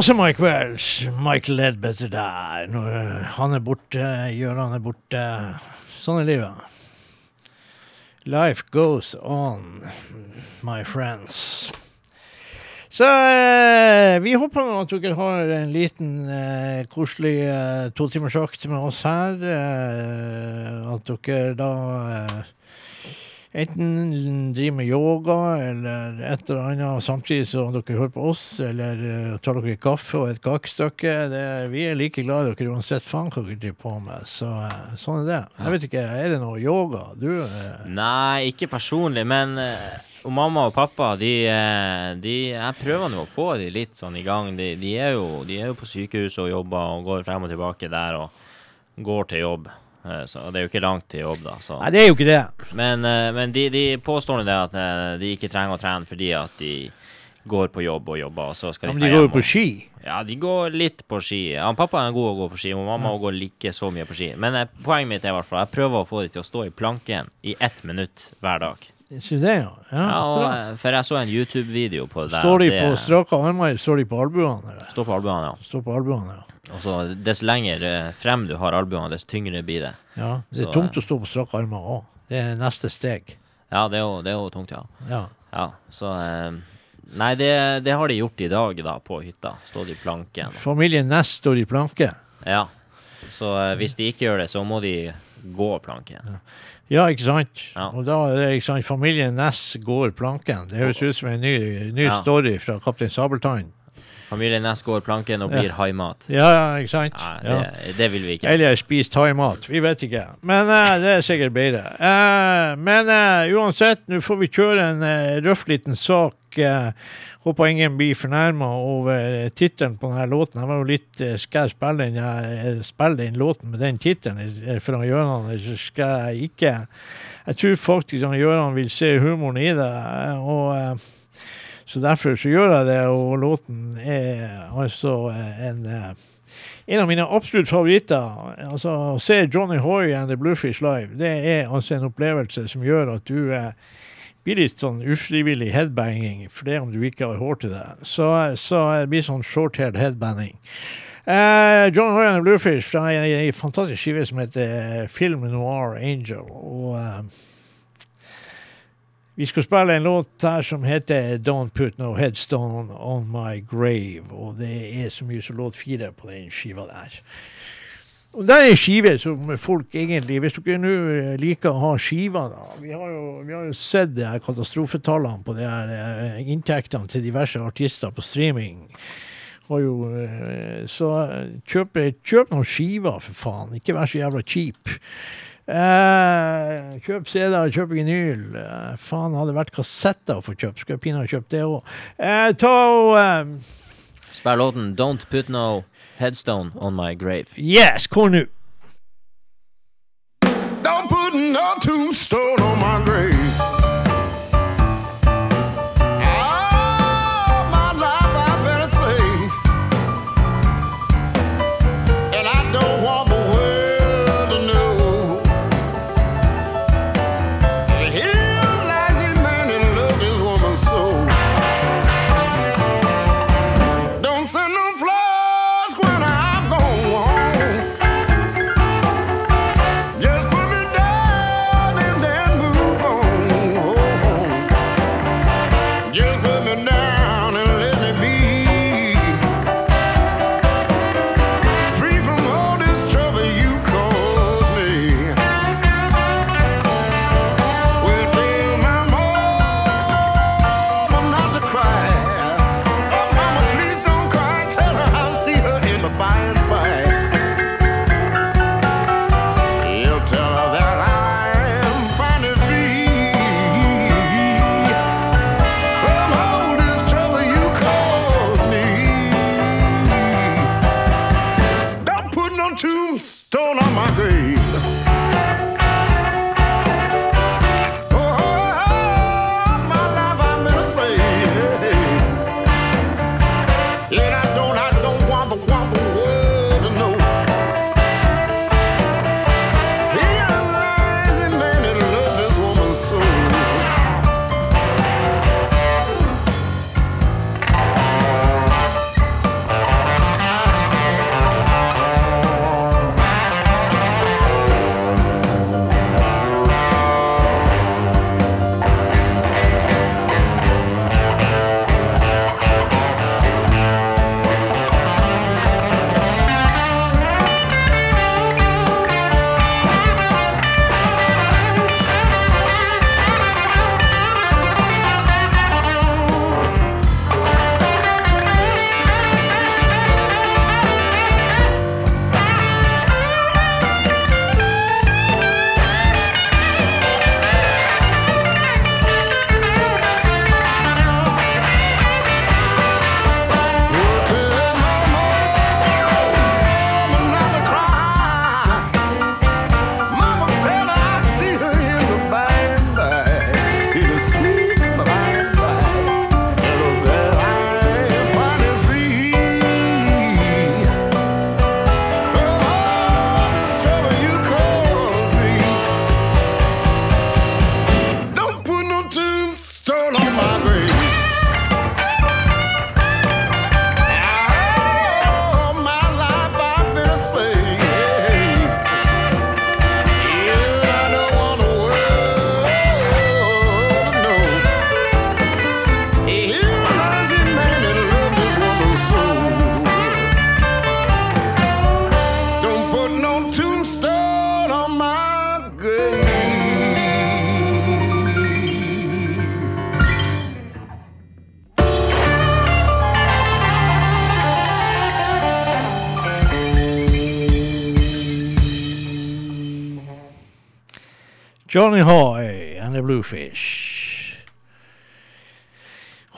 Masse Mike Welsh. Mike Ledbetter der. Når han er borte, Gøran er borte. Sånn er livet. Life goes on, my friends. Så eh, vi håper at dere har en liten eh, koselig eh, totimersøkt med oss her. Eh, at dere da eh, enten driver med yoga eller et eller annet samtidig som dere hører på oss, eller eh, tar dere kaffe og et kakestykke. Vi er like glad i dere uansett faen hva dere driver på med. Så eh, sånn er det. Jeg vet ikke, er det noe yoga? Du eh, Nei, ikke personlig, men og mamma og pappa, de, de Jeg prøver nå å få de litt sånn i gang. De, de, er jo, de er jo på sykehuset og jobber og går frem og tilbake der og går til jobb. Eh, Så det er jo ikke langt til jobb, da. Så. Nei, det er jo ikke det. Men, eh, men de, de påstår det at eh, de ikke trenger å trene fordi at de går på jobb og jobber, og så skal de Men de går jo på ski. Ja, de går litt på ski. Ja, pappa er god å gå på ski, og mamma går like så mye på ski. Men poenget mitt er i hvert fall jeg prøver å få de til å stå i planken i ett minutt hver dag. Så det, ja. ja, Ja, og, for jeg så en YouTube-video på det der. Står de på strake armer, står de på albuene? Står på albuene, ja. Står på albuene, ja. Og så dess lenger eh, frem du har albuene, dess tyngre blir det. ja. Det er Så, tungt eh, å stå på strake armer òg. Det er neste steg. Ja, det er jo, det er jo tungt, ja. Ja. Ja, så eh, Nei, det, det har de gjort i dag, da, på hytta. Stått i planken. Familien Ness står i planke. Ja. Så eh, hvis de ikke gjør det, så må de gå planken. Ja, ikke sant? Ja. Og da er det ikke sant, familien Ness går planken. Det høres ut som en ny, ny story fra Kaptein Sabeltann. Familien Næss går planken og blir haimat. Ja, ja, ikke sant? Nei, Ja. det, det vil vi ikke. Eller spist haimat. Vi vet ikke. Men uh, det er sikkert bedre. Uh, men uh, uansett, nå får vi kjøre en røff liten sak. Håper ingen blir fornærma over tittelen på denne låten. Jeg var jo litt Skal jeg spille den, uh, spille den låten med den tittelen for Gøran, eller så skal jeg ikke? Jeg tror faktisk Gøran vil se humoren i det. og... eh, så derfor så gjør jeg det, og låten er altså eh, en eh, en av mine absolutt favoritter. Altså, Å se Johnny Hoy and The Bluefish live, det er altså en opplevelse som gjør at du eh, blir litt sånn ufrivillig headbanging, for det om du ikke har hår til det. Så, så det blir sånn short-haired headbanding. Eh, John Hoy and The Bluefish fra en, fantastisk skive som heter Film Noir Angel. og... Eh, vi skal spille en låt her som heter Don't Put No Headstone On My Grave. Og det er så mye som låt fire på den skiva der. Og det er en skive som folk egentlig Hvis dere nå liker å ha skiver, da Vi har jo, vi har jo sett de her katastrofetallene på de her eh, inntektene til diverse artister på streaming. Jo, eh, så kjøp, kjøp noen skiver, for faen. Ikke vær så jævla cheap. Eh, kjøp CD-er, kjøp vinyl. Eh, faen, hadde det vært kassetter å få kjøpt, skulle jeg pinadø kjøpt det òg. Eh, ta og eh, Spill låten Don't Put No Headstone On My Grave. Yes, hvor nå? Don't put no tombstone on my grave.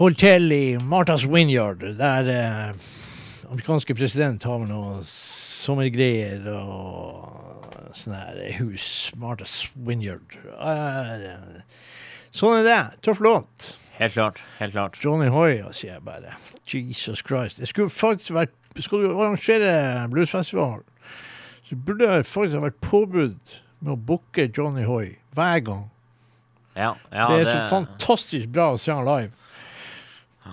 Hold til i Marthas Vineyard, der eh, amerikanske president har med noe sommergreier og sånne her hus. Marthas Vineyard. Eh, sånn er det. Tøff låt. Helt klart. Helt klart. Johnny Hoy, sier jeg bare. Jesus Christ. Jeg skulle faktisk vært Skal du arrangere bluesfestival, så burde det faktisk ha vært påbud med å booke Johnny Hoy hver gang. Ja, ja det er så fantastisk bra å se han live.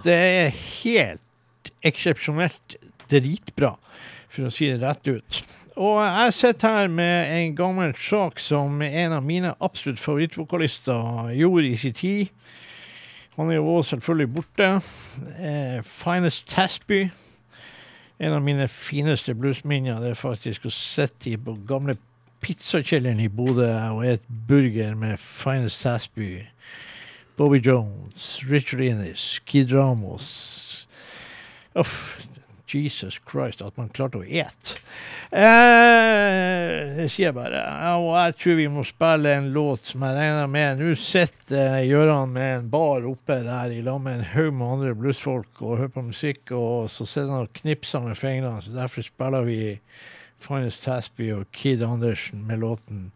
Det er helt eksepsjonelt dritbra, for å si det rett ut. Og jeg sitter her med en gammel sak som en av mine absolutt favorittvokalister gjorde i sin tid. Han er jo også selvfølgelig borte. Eh, Finest Tasby. En av mine fineste bluesminner det er faktisk å sitte på gamle pizzakjelleren i Bodø og et burger med Finest Tasby. Bobby Jones, Richard Innes, Kid Ramos. Uff, Jesus Christ, at man klarte å ete. Eh, det sier jeg bare. Og jeg tror vi må spille en låt som jeg regner med Nå sitter eh, Gøran med en bar oppe der i lag med en haug med andre bluesfolk og hører på musikk, og så sitter han og knipser med fingrene, så derfor spiller vi Finest Tasby og Kid Andersen med låten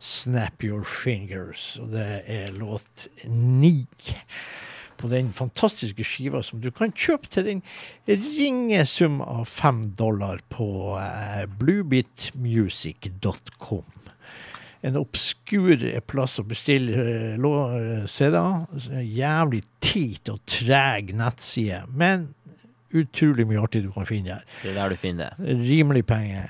Snap Your Fingers, og det er låt ni på den fantastiske skiva som du kan kjøpe til den ringe sum av fem dollar på eh, bluebitmusic.com. En obskur plass å bestille eh, eh, CD-er. Altså, Jævlig tit og treg nettside, men utrolig mye artig du kan finne der. Det er der du finner det. Rimelig penger.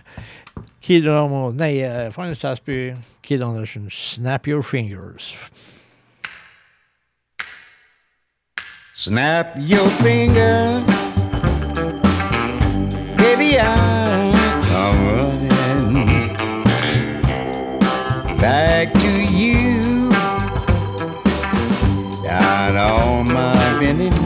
Kid Ramo, nei, eh, Finest Asby, Kid Andersen, Snap Your Fingers. Snap your finger, baby, I'm running back to you. Down on my bended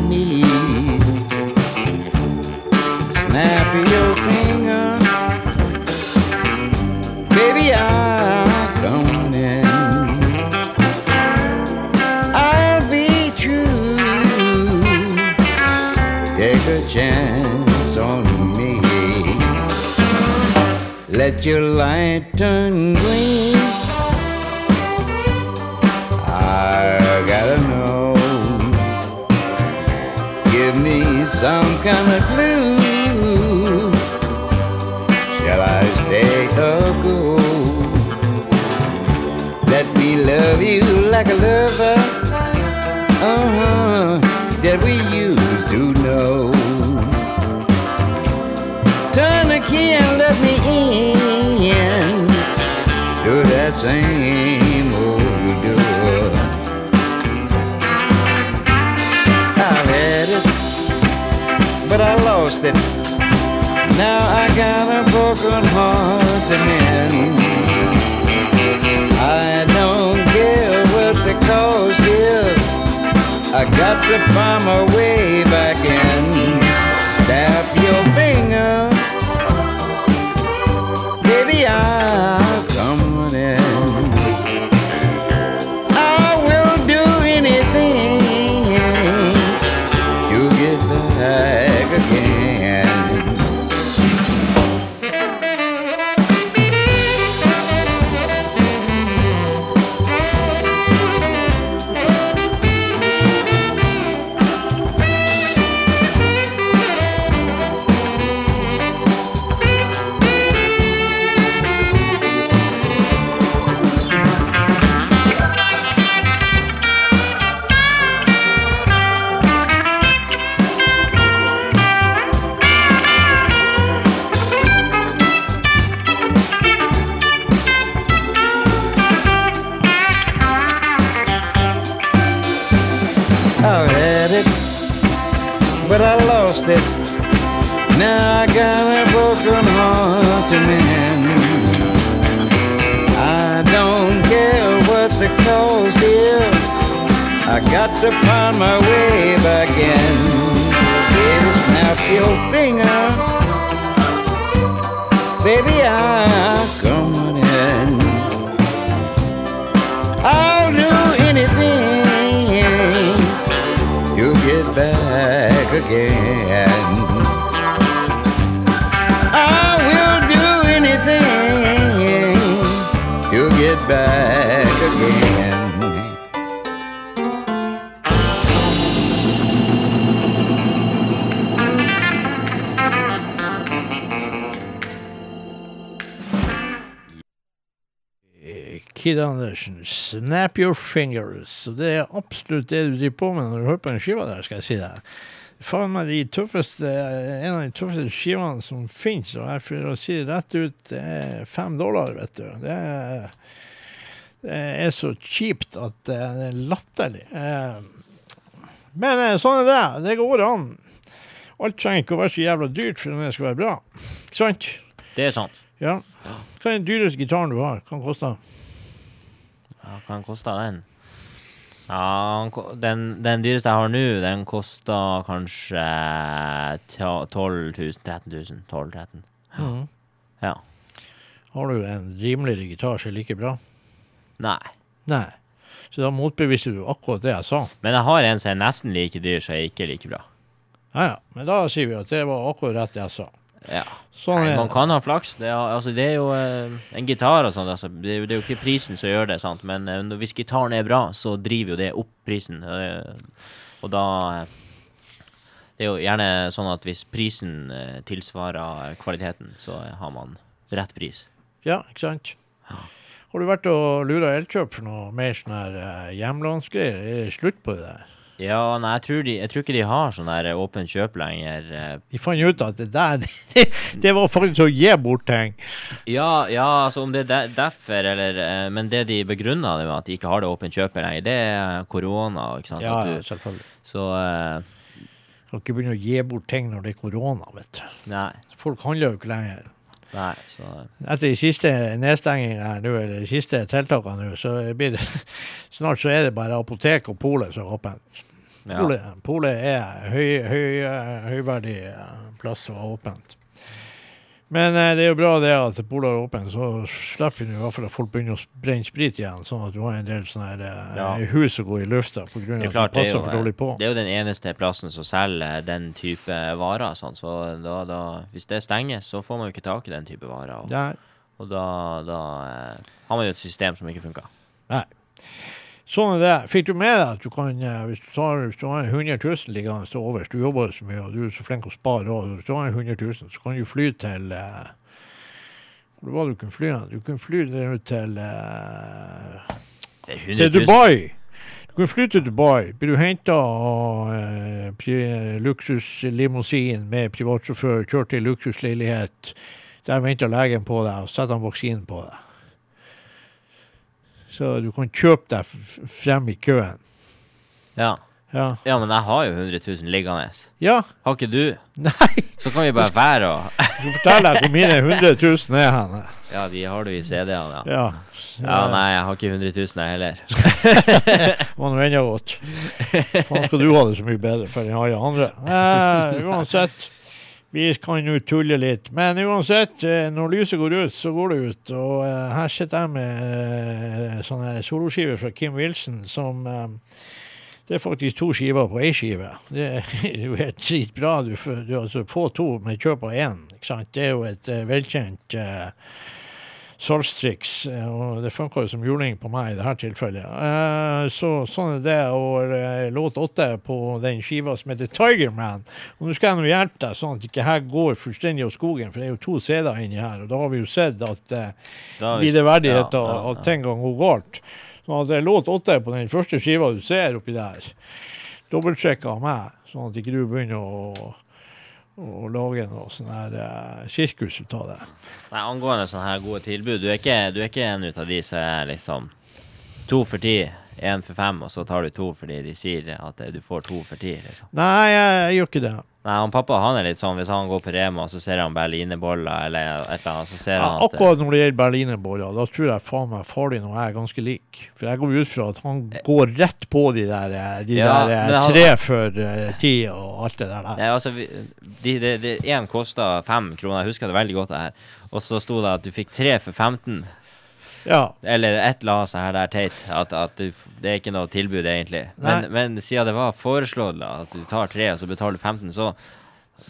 Your light turn green. I gotta know. Give me some kind of clue. Shall I stay or go? Let me love you like a lover uh-huh, that we used to know. I got to find my 'Snap Your Fingers'. Det er absolutt det du driver på med når du hører på den skiva der, skal jeg si deg. Faen meg de tøffeste, en av de tøffeste skivene som finnes, og jeg for å si det rett ut, det er fem dollar, vet du. Det er, det er så kjipt at det er latterlig. Eh, Men eh, sånn er det. Det går an. Alt trenger ikke å være så jævla dyrt for at det skal være bra. Sant? Det er sant. Ja. Hva er den dyreste gitaren du har? Hva den koster Ja, hva koster den? Ja, den, den dyreste jeg har nå, den koster kanskje ta- 12 000, 13 000. 12 13 Mm. Ja. Har du en rimeligere gitar som er like bra? Nei. Nei. Så da motbeviser du akkurat det jeg sa. Men jeg har en som er nesten like dyr, så er ikke like bra. Ja, ja. Men da sier vi at det var akkurat rett jeg sa. Ja. Sånn Nei, man kan ha flaks. Det er, altså, det er jo eh, en gitar og sånn. Altså, det, det er jo ikke prisen som gjør det, sant? men eh, hvis gitaren er bra, så driver jo det opp prisen. eh, og da eh, Det er jo gjerne sånn at hvis prisen eh, tilsvarer kvaliteten, så har man rett pris. Ja, ikke sant? Har du vært og lura Elkjøp for noe mer sånn her uh, hjemlånsgreier? Er det slutt på det der? Ja, nei, jeg tror, de, jeg tror ikke de har sånn der eh, åpen kjøp lenger. eh. De fant ut at det der, det var faktisk å gi bort ting. Ja, ja, altså om det er derfor, eller eh, Men det de begrunna det med at de ikke har det åpent kjøp lenger, det er korona. ikke sant? Ja, ja, selvfølgelig. så uh, Kan ikke begynne å gi bort ting når det er korona, vet du. Nei. Folk handler jo ikke lenger. Nei, så Etter de siste nedstengingene nå, eller de siste tiltakene nå, så blir det Snart så er det bare apotek og polet som er åpent. ja. Polet, polet er høy, høy, eh, høyverdig plass plass og åpent. Men eh, det er jo bra det at polet er åpent, så slipper vi i hvert fall at folk begynner å brenne sprit igjen, sånn at du har en del sånne her, eh, Ja. hus som går i lufta pga. Det er at klart, det er passer jo, for dårlig på. det er jo den eneste plassen som selger den type varer. Sånn, så da, da, hvis det stenges, så får man jo ikke tak i den type varer. Og, Nei. og da, da eh, har man jo et system som ikke funker. Nei. Sånn er det. Fikk du med deg at du kan, eh, hvis du, tar, hvis du har 100 000 liggende til overs, du jobber så mye og du er så flink å spare, òg, hvis du har 100 000, så kan du fly til eh, Hvor var det du kunne fly? Du kunne fly til eh, til Dubai. Du kan fly til Dubai. Blir du henta av eh, pri- luksuslimousin med privatsjåfør, kjørt til luksusleilighet. Der venter legen på deg og setter han vaksinen på deg. Så du kan kjøpe deg frem i køen. Ja. Ja. ja, men jeg har jo 100 000 liggende. ja. Har ikke du? Nei, Så kan vi bare være og Du forteller deg hvor mine 100 000 er hen. Ja, de har du i CD-ene, ja. Ja. Ja, nei, jeg har ikke 100 000 jeg heller. Det var nå enda godt. Faen skal du ha det så mye bedre for enn alle andre. Eh, uansett, vi kan jo tulle litt. Men uansett, eh, når lyset går ut, så går det ut. Og eh, her sitter jeg med eh, sånne soloskiver fra Kim Wilson som det er faktisk to skiver på ei skive. Det er jo helt dritbra. Du du, altså, får to med kjøp av én. Det er jo et velkjent eh, salgstriks, eh, og det funka jo som juling på meg i dette tilfellet. Eh, så sånn er det. Og eh, låt åtte på den skiva som heter Tiger Man. Og nå skal jeg nå hjelpe deg, sånn at ikke her går fullstendig av skogen, for det er jo to CD-er inni her, og da har vi jo sett at har vi- Ja, av ja, ja. ting kan gå galt. Sånn at låt åtte på den første skiva du ser oppi der, dobbeltsjekka av meg, sånn at ikke du begynner å å lage noe sånn her eh, sirkus ut av det. Nei, angående sånne her gode tilbud, du er ikke, du er ikke en av de som er liksom to for ti, én for fem, og så tar du to fordi de sier at du får to for ti, liksom. Nei, jeg, jeg gjør ikke det. Nei, han pappa han er litt sånn, hvis han går på Rema, og så ser han berlinerboller eller et eller annet, så ser Ja, han at akkurat når det gjelder berlinerboller, da tror jeg faen meg far din og jeg er ganske like. For jeg går ut fra at han går rett på de der, de Ja, der han- tre for eh, ti og alt det der. Nei, altså, Én kosta fem kroner, jeg husker det veldig godt det her. Og så sto det at du fikk tre for 15. Ja. Eller et eller annet sånt her der teit. At, at du, det er ikke noe tilbud, egentlig. Men, men siden det var foreslått at du tar tre, og så betaler du 15, så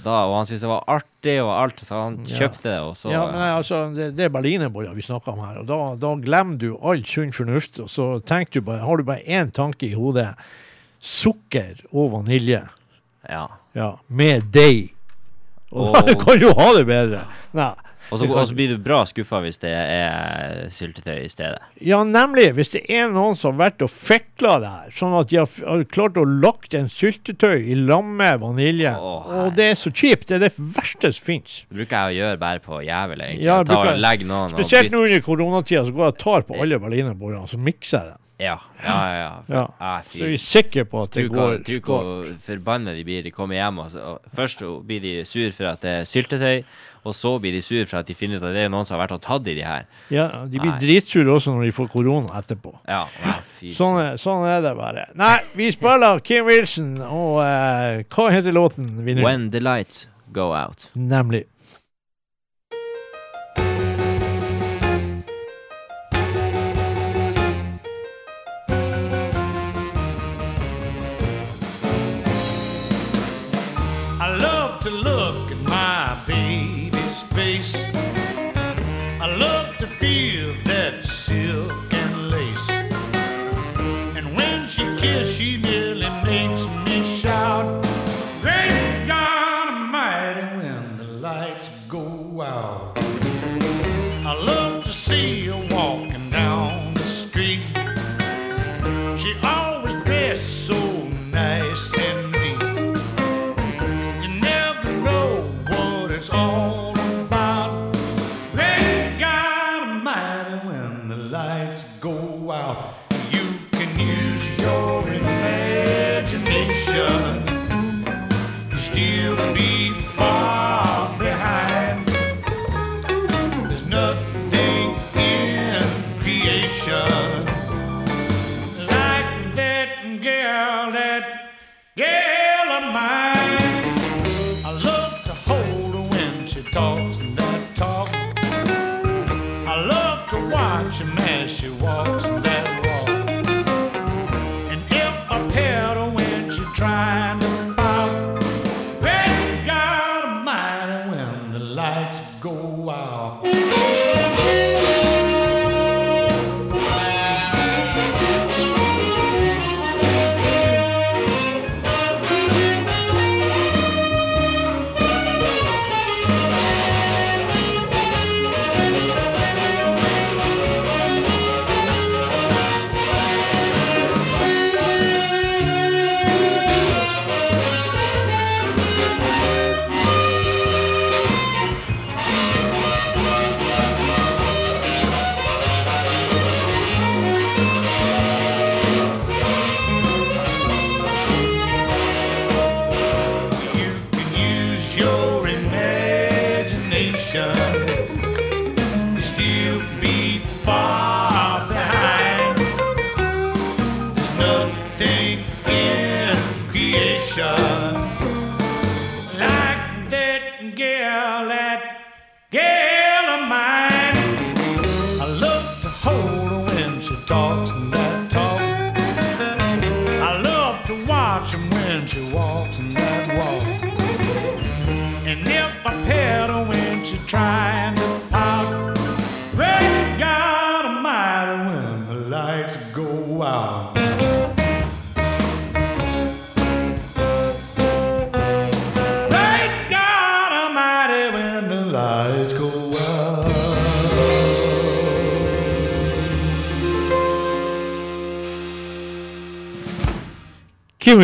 da, Og han syntes det var artig og alt, så han kjøpte det, og så ja, men nei, altså, det, det er berlinerboller vi snakker om her. Og da, da glemmer du all sunn fornuft, og så tenker du bare, har du bare én tanke i hodet. Sukker og vanilje. Ja. Ja, med deig. Og Og- da kan du ha det bedre. Nei. Og så, blir du bra skuffa hvis det er syltetøy i stedet. Ja, nemlig. Hvis det er noen som har vært og fekla det her, sånn at de har, klart å lagt en syltetøy i lamme vanilje, Oh, og det er så kjipt, det er det verste som fins. Det bruker jeg å gjøre bare på jævel, egentlig. Ja, jeg Ta bruker- og legge noen Spesielt nå under koronatida, så går jeg og tar på alle berlinerbollene, så mikser jeg det. Ja, ja, ja. ja. Ja. Ah, Så er vi sikre på at det går. Tro hvor forbanna de blir. De kommer hjem, og, så, og først blir de sur for at det er syltetøy, og så blir de sur for at de finner ut at det er noen som har vært og tatt i de her. Ja, de blir Nei. dritsure også når de får korona etterpå. Ja, ja fy Sånn er, sånn er det bare. Nei, vi spiller Kim Wilson, og eh, hva heter låten vi nå? When the lights go out. Nemlig.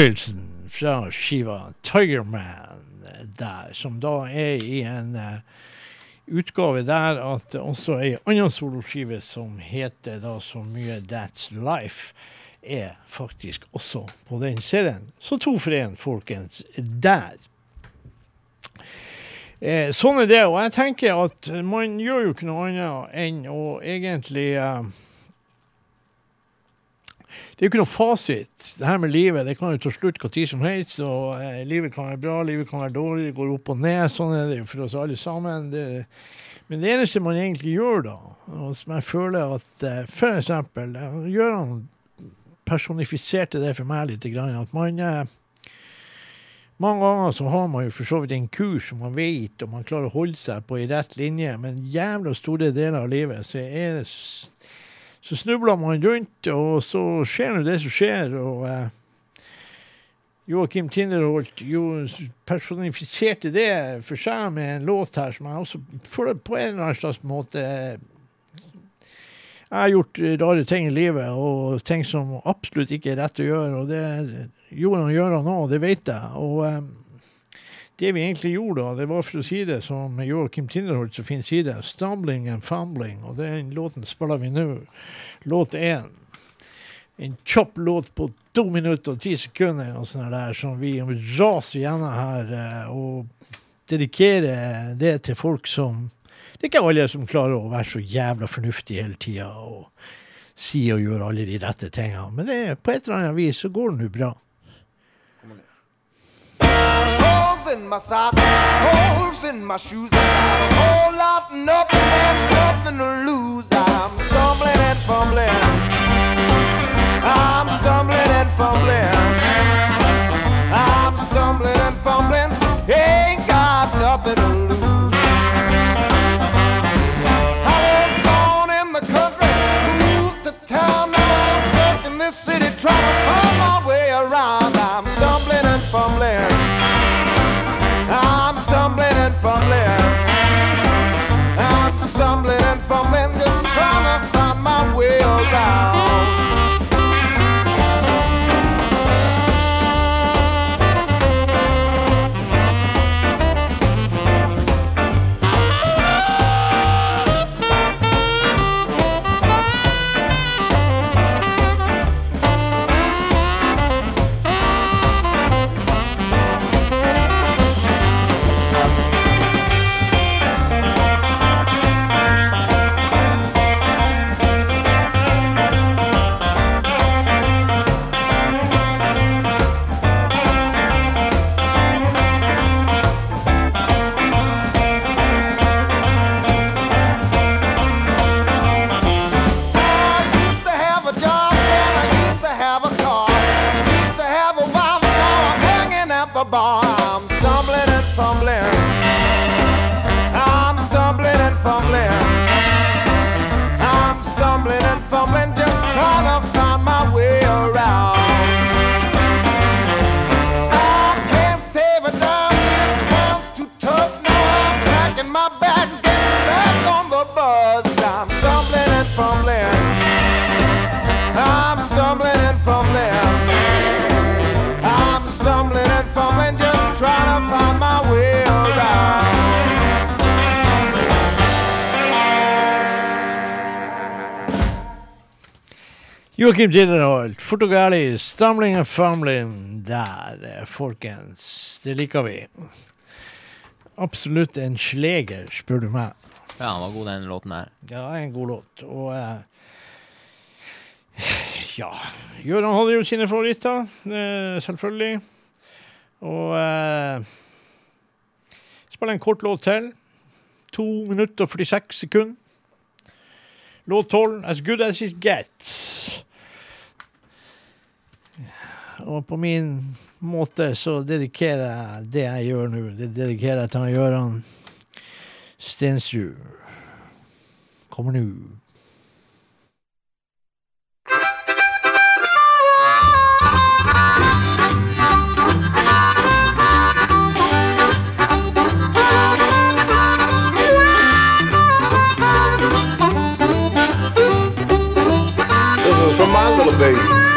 Wilson fra skiva Tiger Man eh, der, som da er i en eh, utgave der at også ei anna soloskive som heter da så mye That's Life, er faktisk også på den CD-en. Så to for én, folkens, der. Eh, sånn er det, og jeg tenker at man gjør jo ikke noe annet enn å egentlig eh, det er jo ikke noe fasit. Det her med livet det kan jo ta slutt når som helst. og eh, Livet kan være bra, livet kan være dårlig, det går opp og ned. Sånn er det jo for oss alle sammen. Det, men det eneste man egentlig gjør da, og som jeg føler at eh, For eksempel eh, Gøran personifiserte det for meg litt, at man eh, mange ganger så har man jo for så vidt en kurs som man vet, og man klarer å holde seg på i rett linje, men jævla store deler av livet så er det så snubler man rundt, og så skjer nå det som skjer. og eh, Joakim Tinderholt jo personifiserte det for seg med en låt her som jeg også føler på en eller annen slags måte Jeg har gjort eh, rare ting i livet, og ting som absolutt ikke er rett å gjøre. Og det gjorde han gjør nå, det vet jeg. Og eh, det vi egentlig gjorde da, det var for å si det som Joakim Tinderholt så fint sier det, 'stumbling and fumbling'. Og den låten spiller vi nå. Låt én. En kjapp låt på to minutter og ti sekunder og sånn der, som vi raser gjennom her. eh, Og dedikerer det til folk som Det er ikke alle som klarer å være så jævla fornuftige hele tida og si og gjøre alle de rette tingene. Men det, på et eller annet vis så går det nå bra. Holes in my socks, holes in my shoes. I got a whole lot, nothing and nothing to lose. I'm stumbling and fumbling. I'm stumbling and fumbling. I'm stumbling and fumbling. Ain't got nothing to lose. I was born in the country, moved to town. Now I'm stuck in this city trying to find my Joakim Dillerholt, fort og gærlig, stamling og famling. Der, eh, folkens. Det liker vi. Absolutt en sleger, spør du meg. Ja, han var god, den låten der. Ja, en god låt. Og uh, ja Gøran hadde jo sine favoritter, uh, selvfølgelig. Og uh, spiller en kort låt til. To minutter og 46 sekunder. Låt 12, 'As Good As It Gets'. Og på min måte så dedikerer jeg det jeg gjør nå, det dedikerer jeg til Gøran Stensrud. Kommer nå. From my little baby.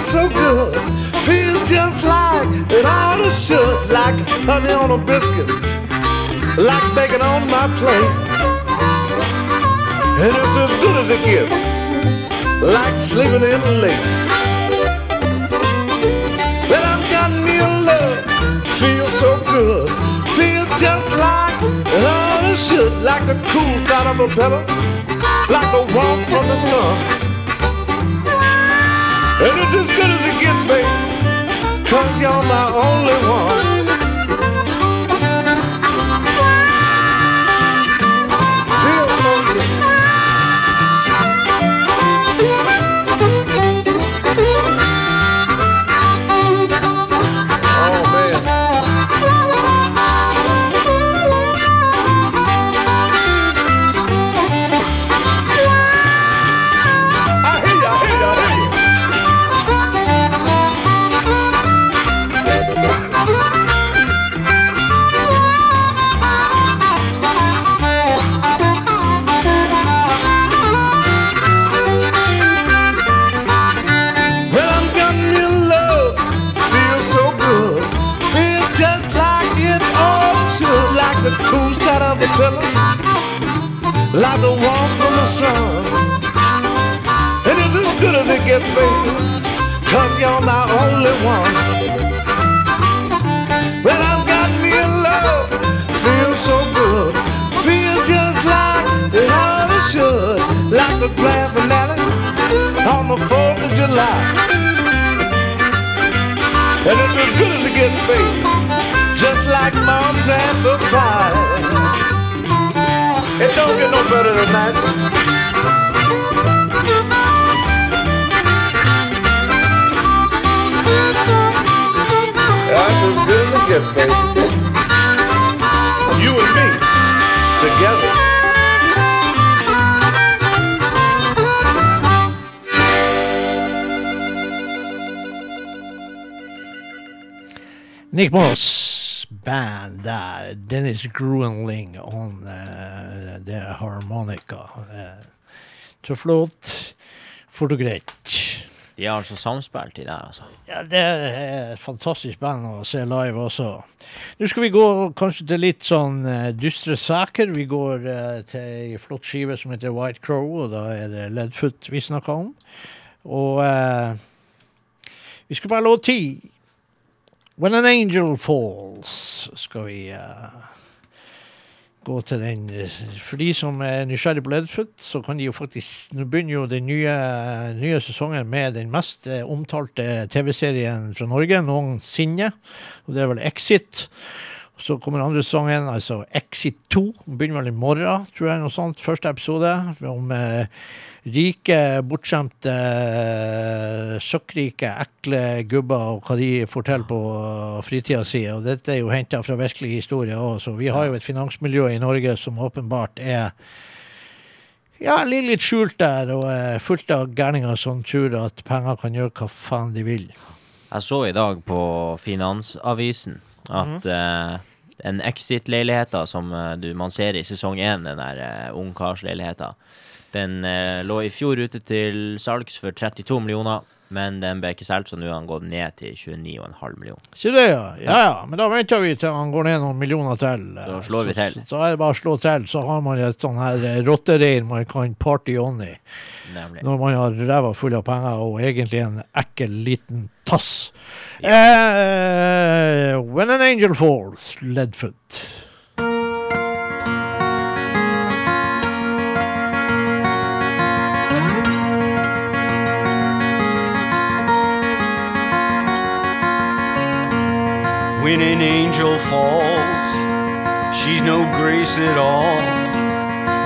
Feels so good. Feels just like it ought to should. Like honey on a biscuit, like bacon on my plate. And it's as good as it gets, like sleeping in late. When I've got me a love, feels so good. Feels just like should, like the cool side of a pillow, like the warmth from the sun. Cause you're my only one. Pillow. Like the warmth from the sun. And it's as good as it gets, baby. Cause you're my only one. Well, I've got me in love. Feels so good. Feels just like it all should. Like the grand finale on the 4th of July. And it's as good as it gets, baby. Just like mom's apple pie. It don't get no better than that. That's as good as it gets, baby. You and me together. Nick Moss band der. Dennis Gruenling on uh, er harmonika Så flott Fort og greit. De har altså samspilt i der, altså. Ja, det er et fantastisk band å se live også. Nå skal vi gå kanskje til litt sånn uh, dystre saker. Vi går uh, til ei flott skive som heter White Crow, og da er det Leadfoot vi snakker om. Og uh, vi skal bare låte ti. When an Angel Falls skal vi eh, gå til den. For de som er nysgjerrig på Leadfoot, så kan de jo faktisk Nå begynner jo den nye, nye sesongen med den mest eh, omtalte TV-serien fra Norge noensinne. Og det er vel Exit. Så kommer andre sesongen, altså Exit 2. Begynner vel i morgen, tror jeg. noe sånt, Første episode. Om eh, rike, bortskjemte, eh, søkkrike, ekle gubber og hva de forteller på fritida si. Og dette er jo henta fra virkelig historie òg, så vi har jo et finansmiljø i Norge som åpenbart er ja, ligger litt skjult der og er fullt av gærninger som tror at penger kan gjøre hva faen de vil. Jeg så i dag på Finansavisen at eh, en Exit-leiligheta som uh, du, man ser i sesong én, den der uh, ungkarsleiligheta, den eh, lå i fjor ute til salgs for 32 millioner, men den ble ikke solgt, så nå har den gått ned til 29,5 millioner. Ikke det, ja. Ja ja, men da venter vi til han går ned noen millioner til. Da slår vi til. Så, så er det bare å slå til, så har man et sånn her eh, rottereir man kan party on i. Nemlig. Når man har ræva full av penger og egentlig en ekkel liten tass. Eh, when an angel falls, Leadfoot. When an angel falls, she's no grace at all.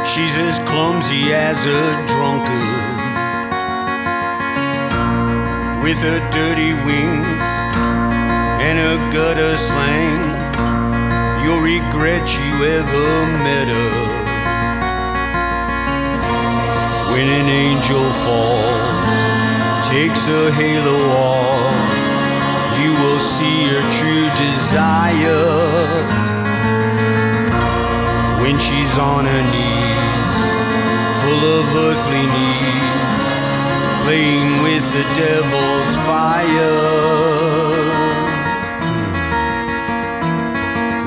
She's as clumsy as a drunkard. With her dirty wings and her gutter slang, you'll regret you ever met her. When an angel falls, takes her halo off you will see her true desire when she's on her knees, full of earthly needs, playing with the devil's fire.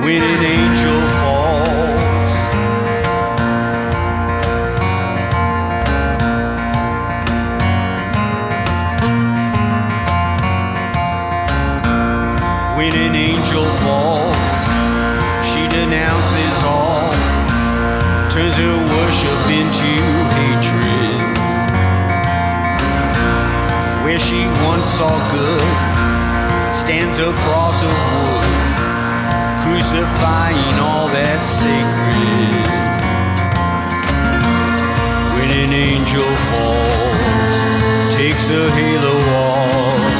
When an angel falls. Once saw good, stands a cross of wood, crucifying all that's sacred. When an angel falls, takes a halo off,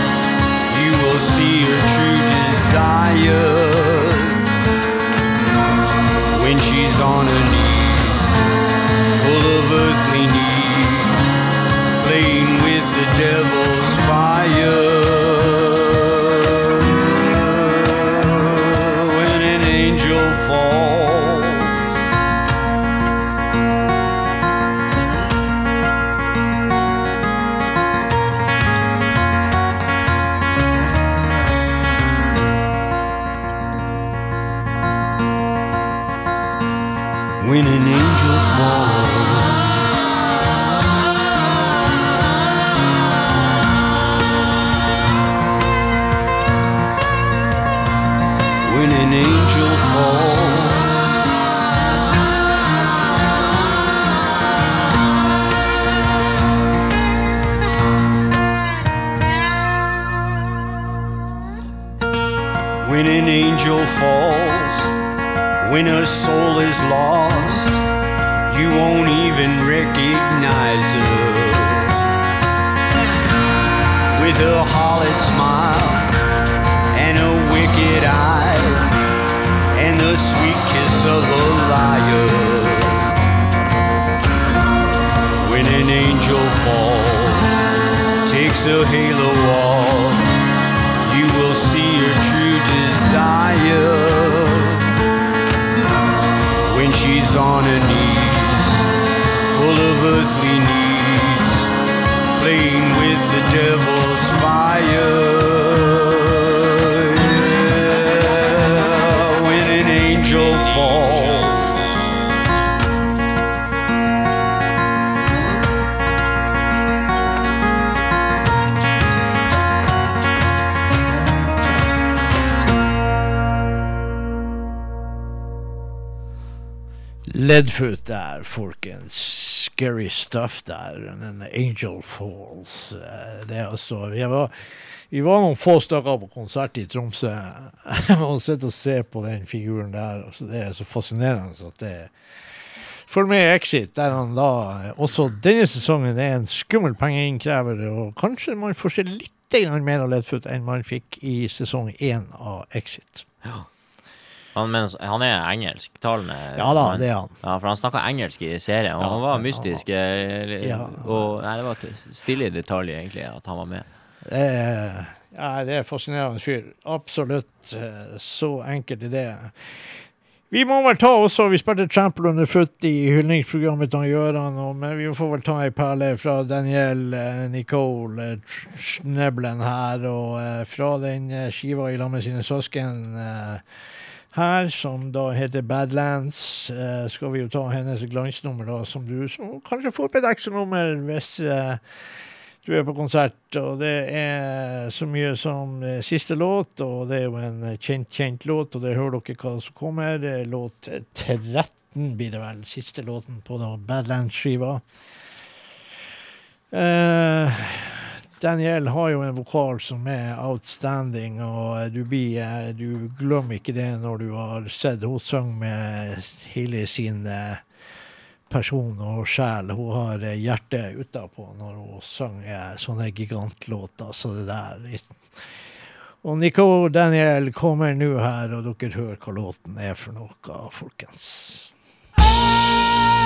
you will see her true desire when she's on her knees, full of earthly needs, playing with the devil's When an angel falls. When an angel falls. When an angel falls, when a soul is lost, you won't even recognize her. With a hollered smile and a wicked eye, and the sweet kiss of a liar. When an angel falls, takes a halo off, on her knees, full of earthly needs, playing with the devil's fire. Leadfoot der, folkens. Scary stuff der. Angel Falls. Eh, Det altså Vi var, vi var noen få stykker på konsert i Tromsø. og må sitte og se på den figuren der. Altså, det er så fascinerende at det med i Exit, der han da også denne sesongen er en skummel pengeinnkrever, og kanskje man får se litt mer av Ledfoot enn man fikk i sesong én av Exit. Han, men, han er engelsktalende. Ja da, det er han. Ja, for han snakka engelsk i serien, og Ja, han var mystisk. eh, Ja. Og nei, det var et stille detalj, egentlig, at han var med. Det er, ja, det er fascinerende fyr. Absolutt. eh, Så enkelt i det. Vi må vel ta også, vi spilte Trample Underfoot i hyldningsprogrammet til Gøran, men vi får vel ta ei perle fra Daniel eh, Nicole Schneblen Sneblen her, og fra den skiva i lag med sine søsken her, som da heter Badlands, eh, skal vi jo ta hennes glansnummer, da, som du som kanskje får på et ekstranummer hvis eh, du er på konsert, og det er så mye som eh, siste låt, og det er jo en eh, kjent, kjent låt, og det hører dere hva som kommer. Det er låt 13 blir det vel, siste låten på Badlands-skiva. Eh, Daniel har jo en vokal som er outstanding, og du, blir, eh, du glemmer ikke det når du har sett hun synge med hele sin eh, person og sjel. Hun har eh, hjertet utapå når hun synger sånne gigantlåter som det der. Og Nicole Daniel kommer nå her, og dere hører hva låten er for noe, folkens. This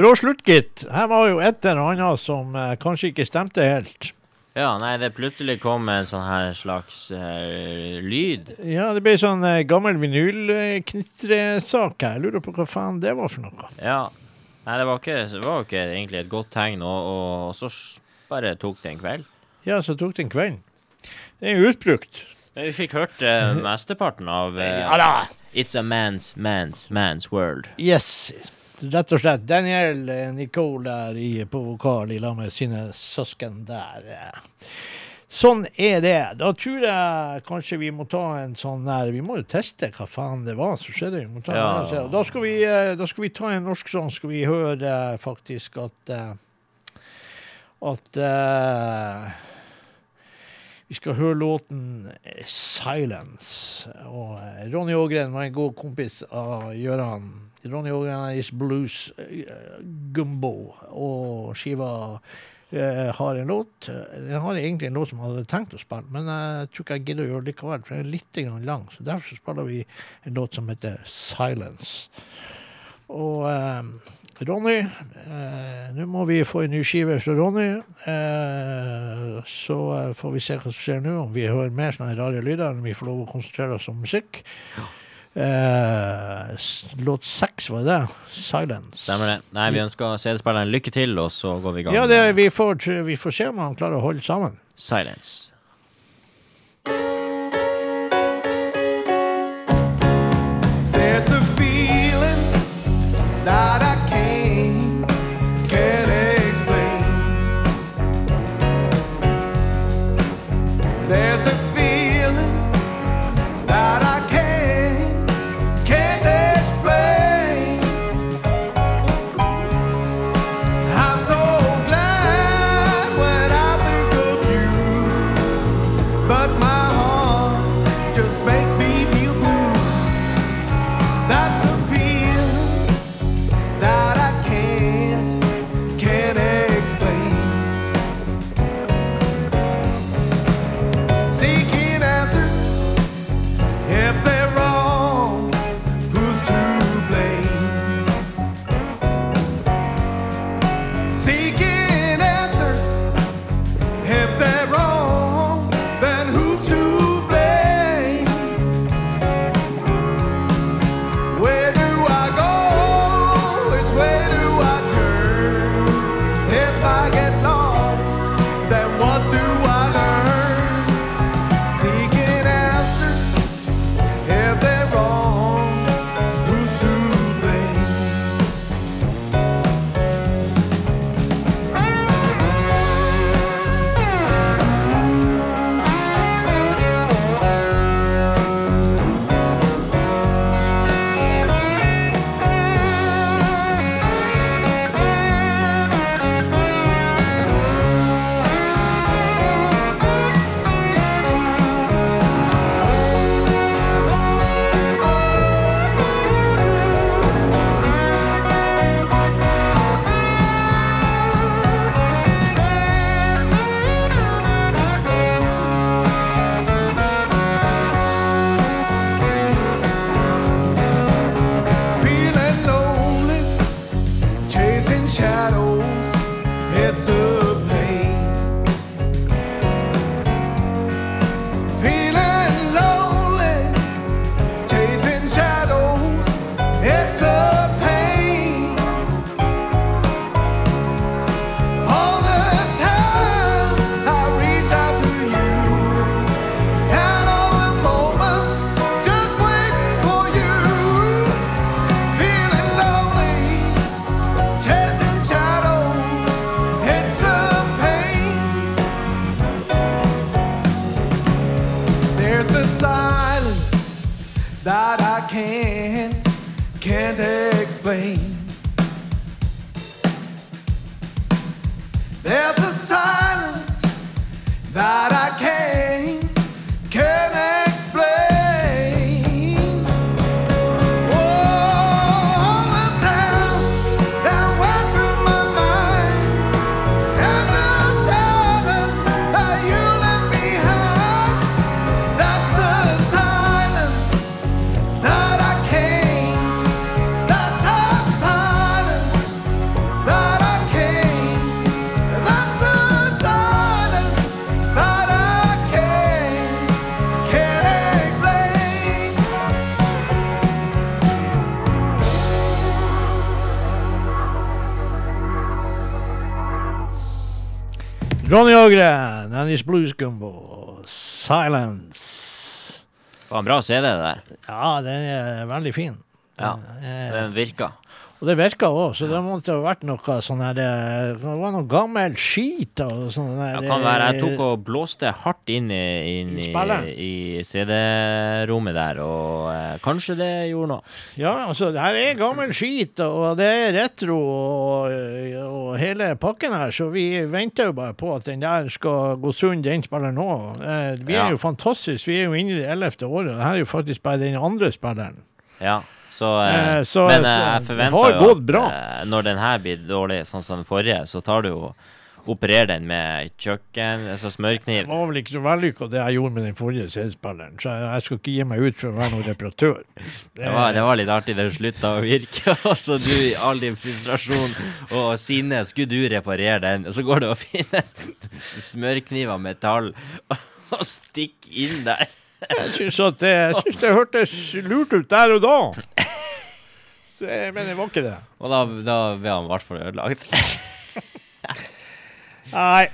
Bra slutt, gitt. Her var jo et eller annet som eh, kanskje ikke stemte helt. Ja, nei, det plutselig kom en sånn her slags eh, lyd. Ja, det ble sånn eh, gammel vinylknitresak her. Jeg lurer på hva faen det var for noe. Ja. Nei, det var ikke, det var ikke egentlig et godt tegn, og, og så bare tok det en kveld. Ja, så tok det en kveld. Det er jo utbrukt. Men vi fikk hørt eh, mesteparten av eh, Ja da. It's a man's, man's, man's world. Yes. Rett og slett. Daniel Nicole der i, på vokal i lag med sine søsken der. Sånn er det. Da tror jeg kanskje vi må ta en sånn der Vi må jo teste hva faen det var som skjedde. Vi Ja. en, da, skal vi, eh, da skal vi ta en norsk sånn, skal vi høre eh, faktisk at eh, At uh, vi skal høre låten 'Silence'. Og Ronny Ågren var en god kompis av Gøran Ronny Organis Blues eh, Gumbo. Og skiva eh, har en låt. jeg Den har egentlig en låt som jeg hadde tenkt å spille, men jeg tror ikke jeg gidder å gjøre det likevel, for den er litt lang. Så derfor så spiller vi en låt som heter Silence. Og eh, Ronny, eh, nå må vi få en ny skive fra Ronny. Eh, så eh, får vi se hva som skjer nå, om vi hører mer sånne rare lyder, eller om vi får lov å konsentrere oss om musikk. Eh, låt seks, var det det? Silence. Stemmer det. Nei, vi ønsker CD-spilleren lykke til, og så går vi i gang. Ja, det, vi, får, vi får se om han klarer å holde sammen. Silence. There's a feeling that I that I can't, can't explain. There's a silence that Dennis Blues Gumbo, Silence. Det var en bra CD, det der. Ja, den er veldig fin. Ja, Eh, Den virka. Og det virka òg, så det måtte ha vært noe sånn her eh, Det var noe gammel skit og sånn der. Det kan være. Jeg tok og blåste hardt inn i, inn I i, i CD-rommet der, og eh, kanskje det gjorde noe. Ja, altså, det her er gammel skit, og det er retro og, og hele pakken her, så vi venter jo bare på at den der skal gå sund, den spilleren nå. Eh, vi er Ja. jo fantastisk, vi er jo inne i det ellevte året, og det her er jo faktisk bare den andre spilleren. Ja, så, eh, Eh, så- Men så eh, jeg forventer jo at bra. eh, når den her blir dårlig, sånn som den forrige, så tar du jo operere den med kjøkken, altså smørkniv. Det var vel ikke så vellykka det jeg gjorde med den forrige CD-spilleren, så jeg, skal ikke gi meg ut for å være noen reparatør. Det var, det var litt artig det slutta å virke, altså du i all din frustrasjon og sinne skulle du reparere den, og så går du og finner smørkniv av metall og stikker inn der. Jeg syns at det, jeg synes det hørtes lurt ut der og da. Så, jeg- men det var ikke det. Og da, da ble han i hvert fall ødelagt. Nei.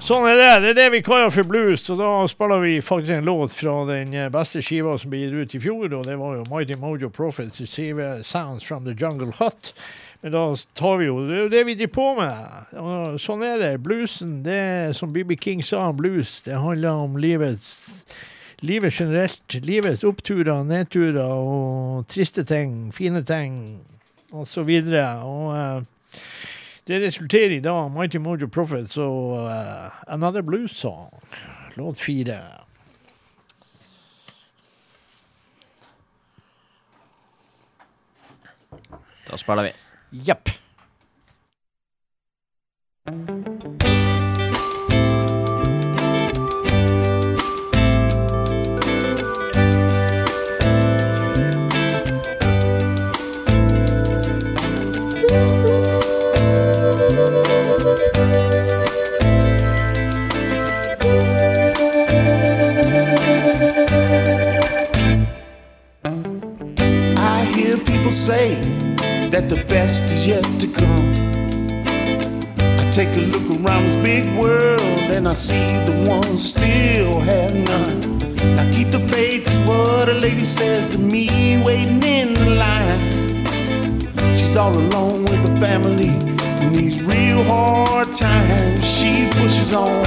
Sånn er det. Det er det vi kaller for blues. Og da spiller vi faktisk en låt fra den eh, beste skiva som ble gitt ut i fjor, og det var jo Mighty Mojo Prophets' skive 'Sounds from the Jungle Hut'. Men da tar vi jo Det er jo det vi driver på med. Og sånn er det. Bluesen, det som BB King sa om blues, det handler om livets Livet generelt. Livets oppturer, og nedturer og triste ting, fine ting osv. Og eh, det resulterer i da Mighty Mojo Prophets og uh, Another Blues Song, låt fire. Da spiller vi. Jepp. I that the best is yet to come. I take a look around this big world and I see the ones still have none. Now keep the faith is what a lady says to me waiting in the line. She's all alone with her family in these real hard times. She pushes on.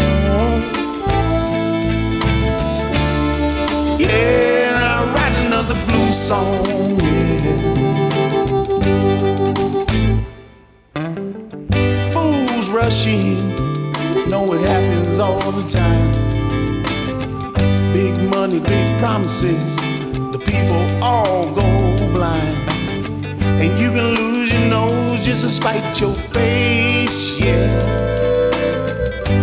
Yeah, I write another blues song. Yeah. Fools rush in, know it happens all the time. Big money, big promises, the people all go blind. And you can lose your nose just to spite your face, yeah.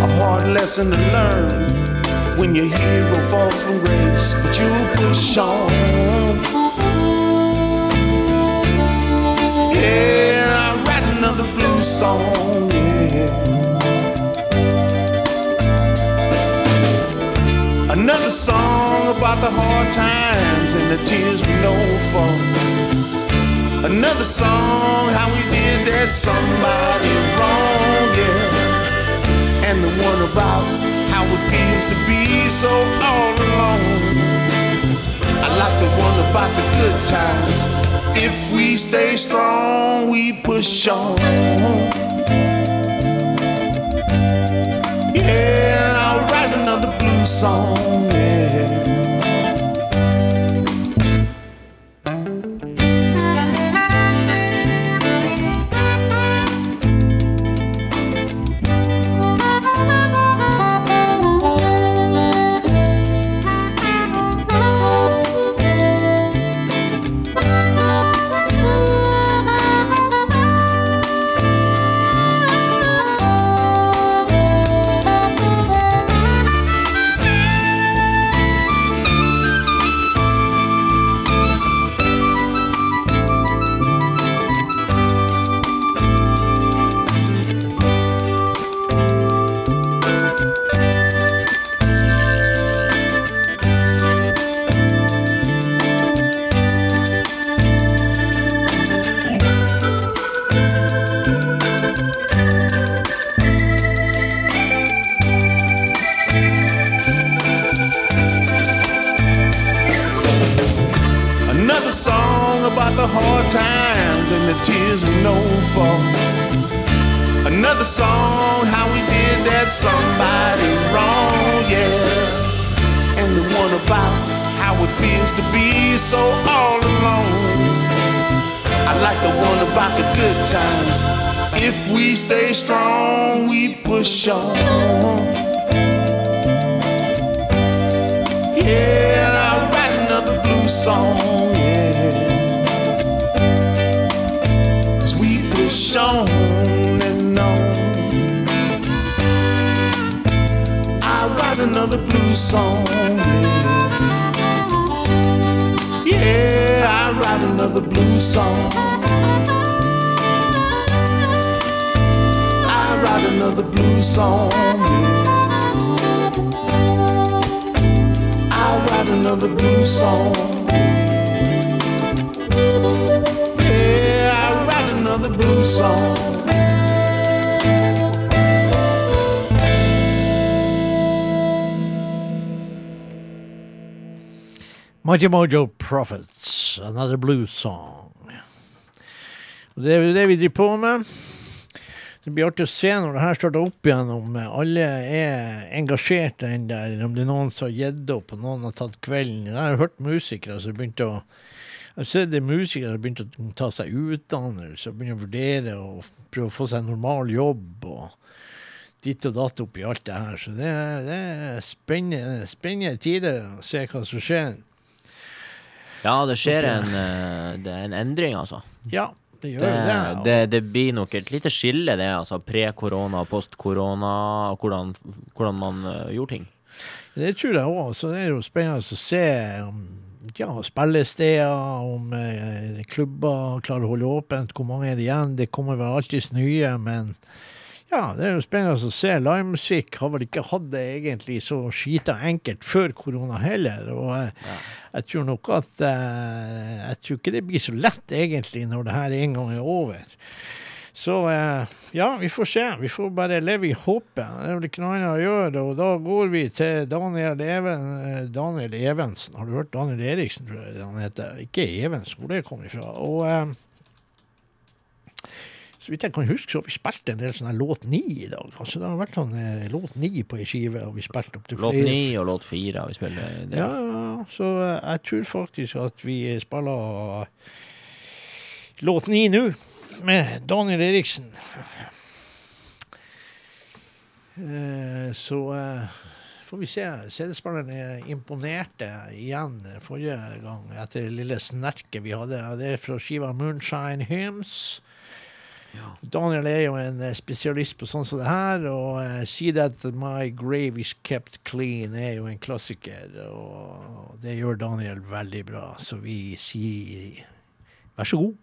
A hard lesson to learn when your hero falls from grace, but you push on. Yeah, I write another blues song. Another song about the hard times and the tears we know for. Another song how we did that somebody wrong, yeah. And the one about how it feels to be so all alone. I like the one about the good times. If we stay strong, we push on. Yeah, song. Mojo Prophets, Another Blues Song. Og Det er jo det vi driver på med. Det blir artig å se når det her starter opp igjen, om alle er engasjerte ennå, eller om det er noen som har gitt opp, og noen har tatt kvelden. Jeg har hørt musikere som begynte å Jeg har sett det er musikere som begynte å ta seg utdannelse, begynner å vurdere og prøve å få seg en normal jobb. og ditt og datt oppi alt det her. Så det, det er spennende, spennende tider å se hva som skjer. Ja, det skjer en, eh, det en endring, altså. Ja, det gjør Det, det. det, det blir nok et lite skille, det. altså Pre-korona post-korona, hvordan, hvordan man eh, gjorde ting. Det tror jeg òg. Så det er jo spennende å se om ja, spillesteder, om eh, klubber klarer å holde åpent. Hvor mange er det igjen? Det kommer vel alltids nye, men ja, det er jo spennende å se. Livemusikk har vel ikke hatt det egentlig så skita enkelt før korona heller. Og ja. jeg tror nok at eh, Jeg tror ikke det blir så lett egentlig når det her en gang er over. Så eh, ja, vi får se. Vi får bare leve i håpet. Det er vel ikke noe annet å gjøre. Og da går vi til Daniel, Even, eh, Daniel Evensen. Har du hørt Daniel Eriksen, tror jeg han heter? Ikke Evensen, hvor det kommer ifra. Og eh, så vidt jeg kan huske, så har vi spilt en del sånne låt ni i dag. Altså, det har vært sånn eh, låt ni på ei skive, og vi spilte opp til flere. Låt ni og låt fire har vi spilt. Det. Ja, så eh, jeg tror faktisk at vi spiller låt ni nå, med Daniel Eriksen. Eh, Så eh, får vi se. CD-spilleren imponerte igjen forrige gang etter det lille snerket vi hadde. Det er fra skiva Moonshine Hymns. Daniel er jo en eh, spesialist på sånn som det her, og uh, See That My Grave Is Kept Clean er jo en klassiker, og det gjør Daniel veldig bra, så vi sier vær så god.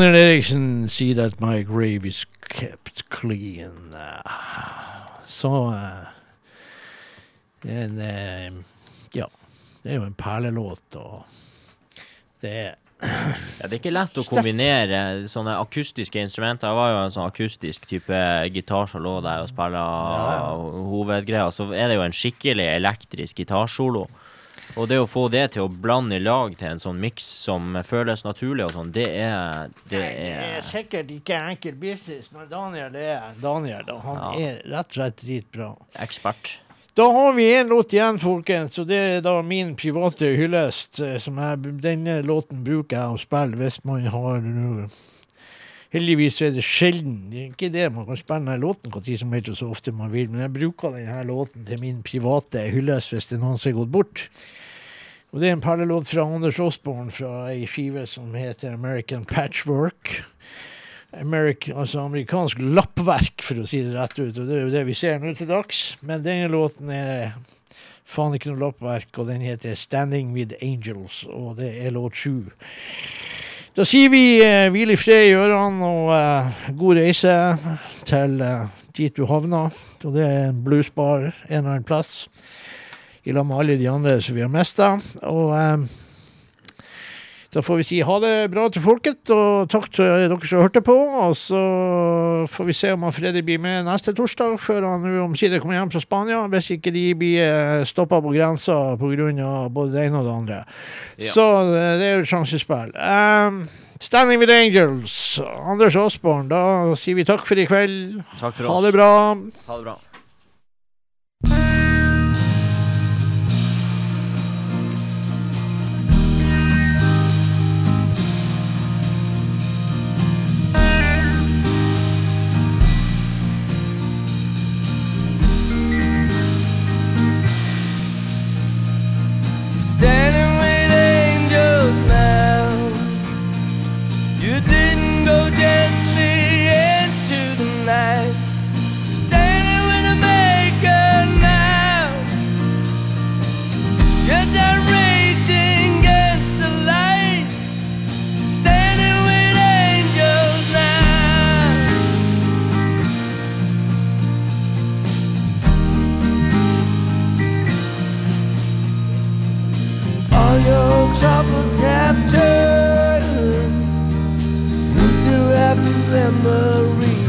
Daniel Eriksen sier that my grave is kept clean. Så eh, en, eh, Ja, det er jo en perlelåt, og det er Ja, det er ikke lett å kombinere sånne akustiske instrumenter. Det var jo en sånn akustisk type gitar som lå der og spilla hovedgreia. Så er det jo en skikkelig elektrisk gitarsolo. Og det å få det til å blande i lag til en sånn miks som føles naturlig og sånn, det er Det Det er er sikkert ikke enkel business, men Daniel er Daniel. og Han Ja. er rett og slett dritbra. ekspert. Da har vi en låt igjen, folkens, og det er da min private hyllest. eh, Som jeg, denne låten bruker jeg å spille hvis man har uh, Heldigvis er det sjelden. Det er ikke det man kan spille denne låten når som helst og så ofte man vil, men jeg bruker denne låten til min private hyllest hvis det er noen som har gått bort. Og det er en perlelåt fra Anders Osborne fra ei skive som heter American Patchwork. American, altså amerikansk lappverk, for å si det rett ut. Og det er jo det vi ser nå til dags. Men denne låten er faen ikke noe lappverk, og den heter 'Standing With Angels', og det er låt sju. Da sier vi eh, hvil i fred i ørene, og eh, god reise til eh, dit du havna. Og det er en bluesbar en eller annen plass, i lag med alle de andre som vi har mista. Og eh, da får vi si ha det bra til folket, og takk til dere som hørte på. Og så får vi se om han Freddy blir med neste torsdag, før han omsider kommer hjem fra Spania. Hvis ikke de blir stoppa på grensa pga. både det ene og det andre. Ja. Så eh, det er jo et sjansespill. Um, Standing with Angels, Anders Aasborn, da sier vi takk for i kveld. Takk for Ha det bra. Ha det bra. Troubles have turned into happy memory.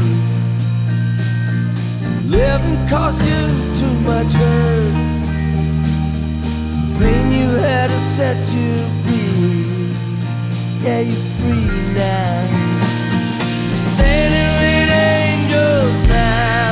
Living cost you too much hurt. Pain you had to set you free. Yeah, you're free now. Standing with angels now.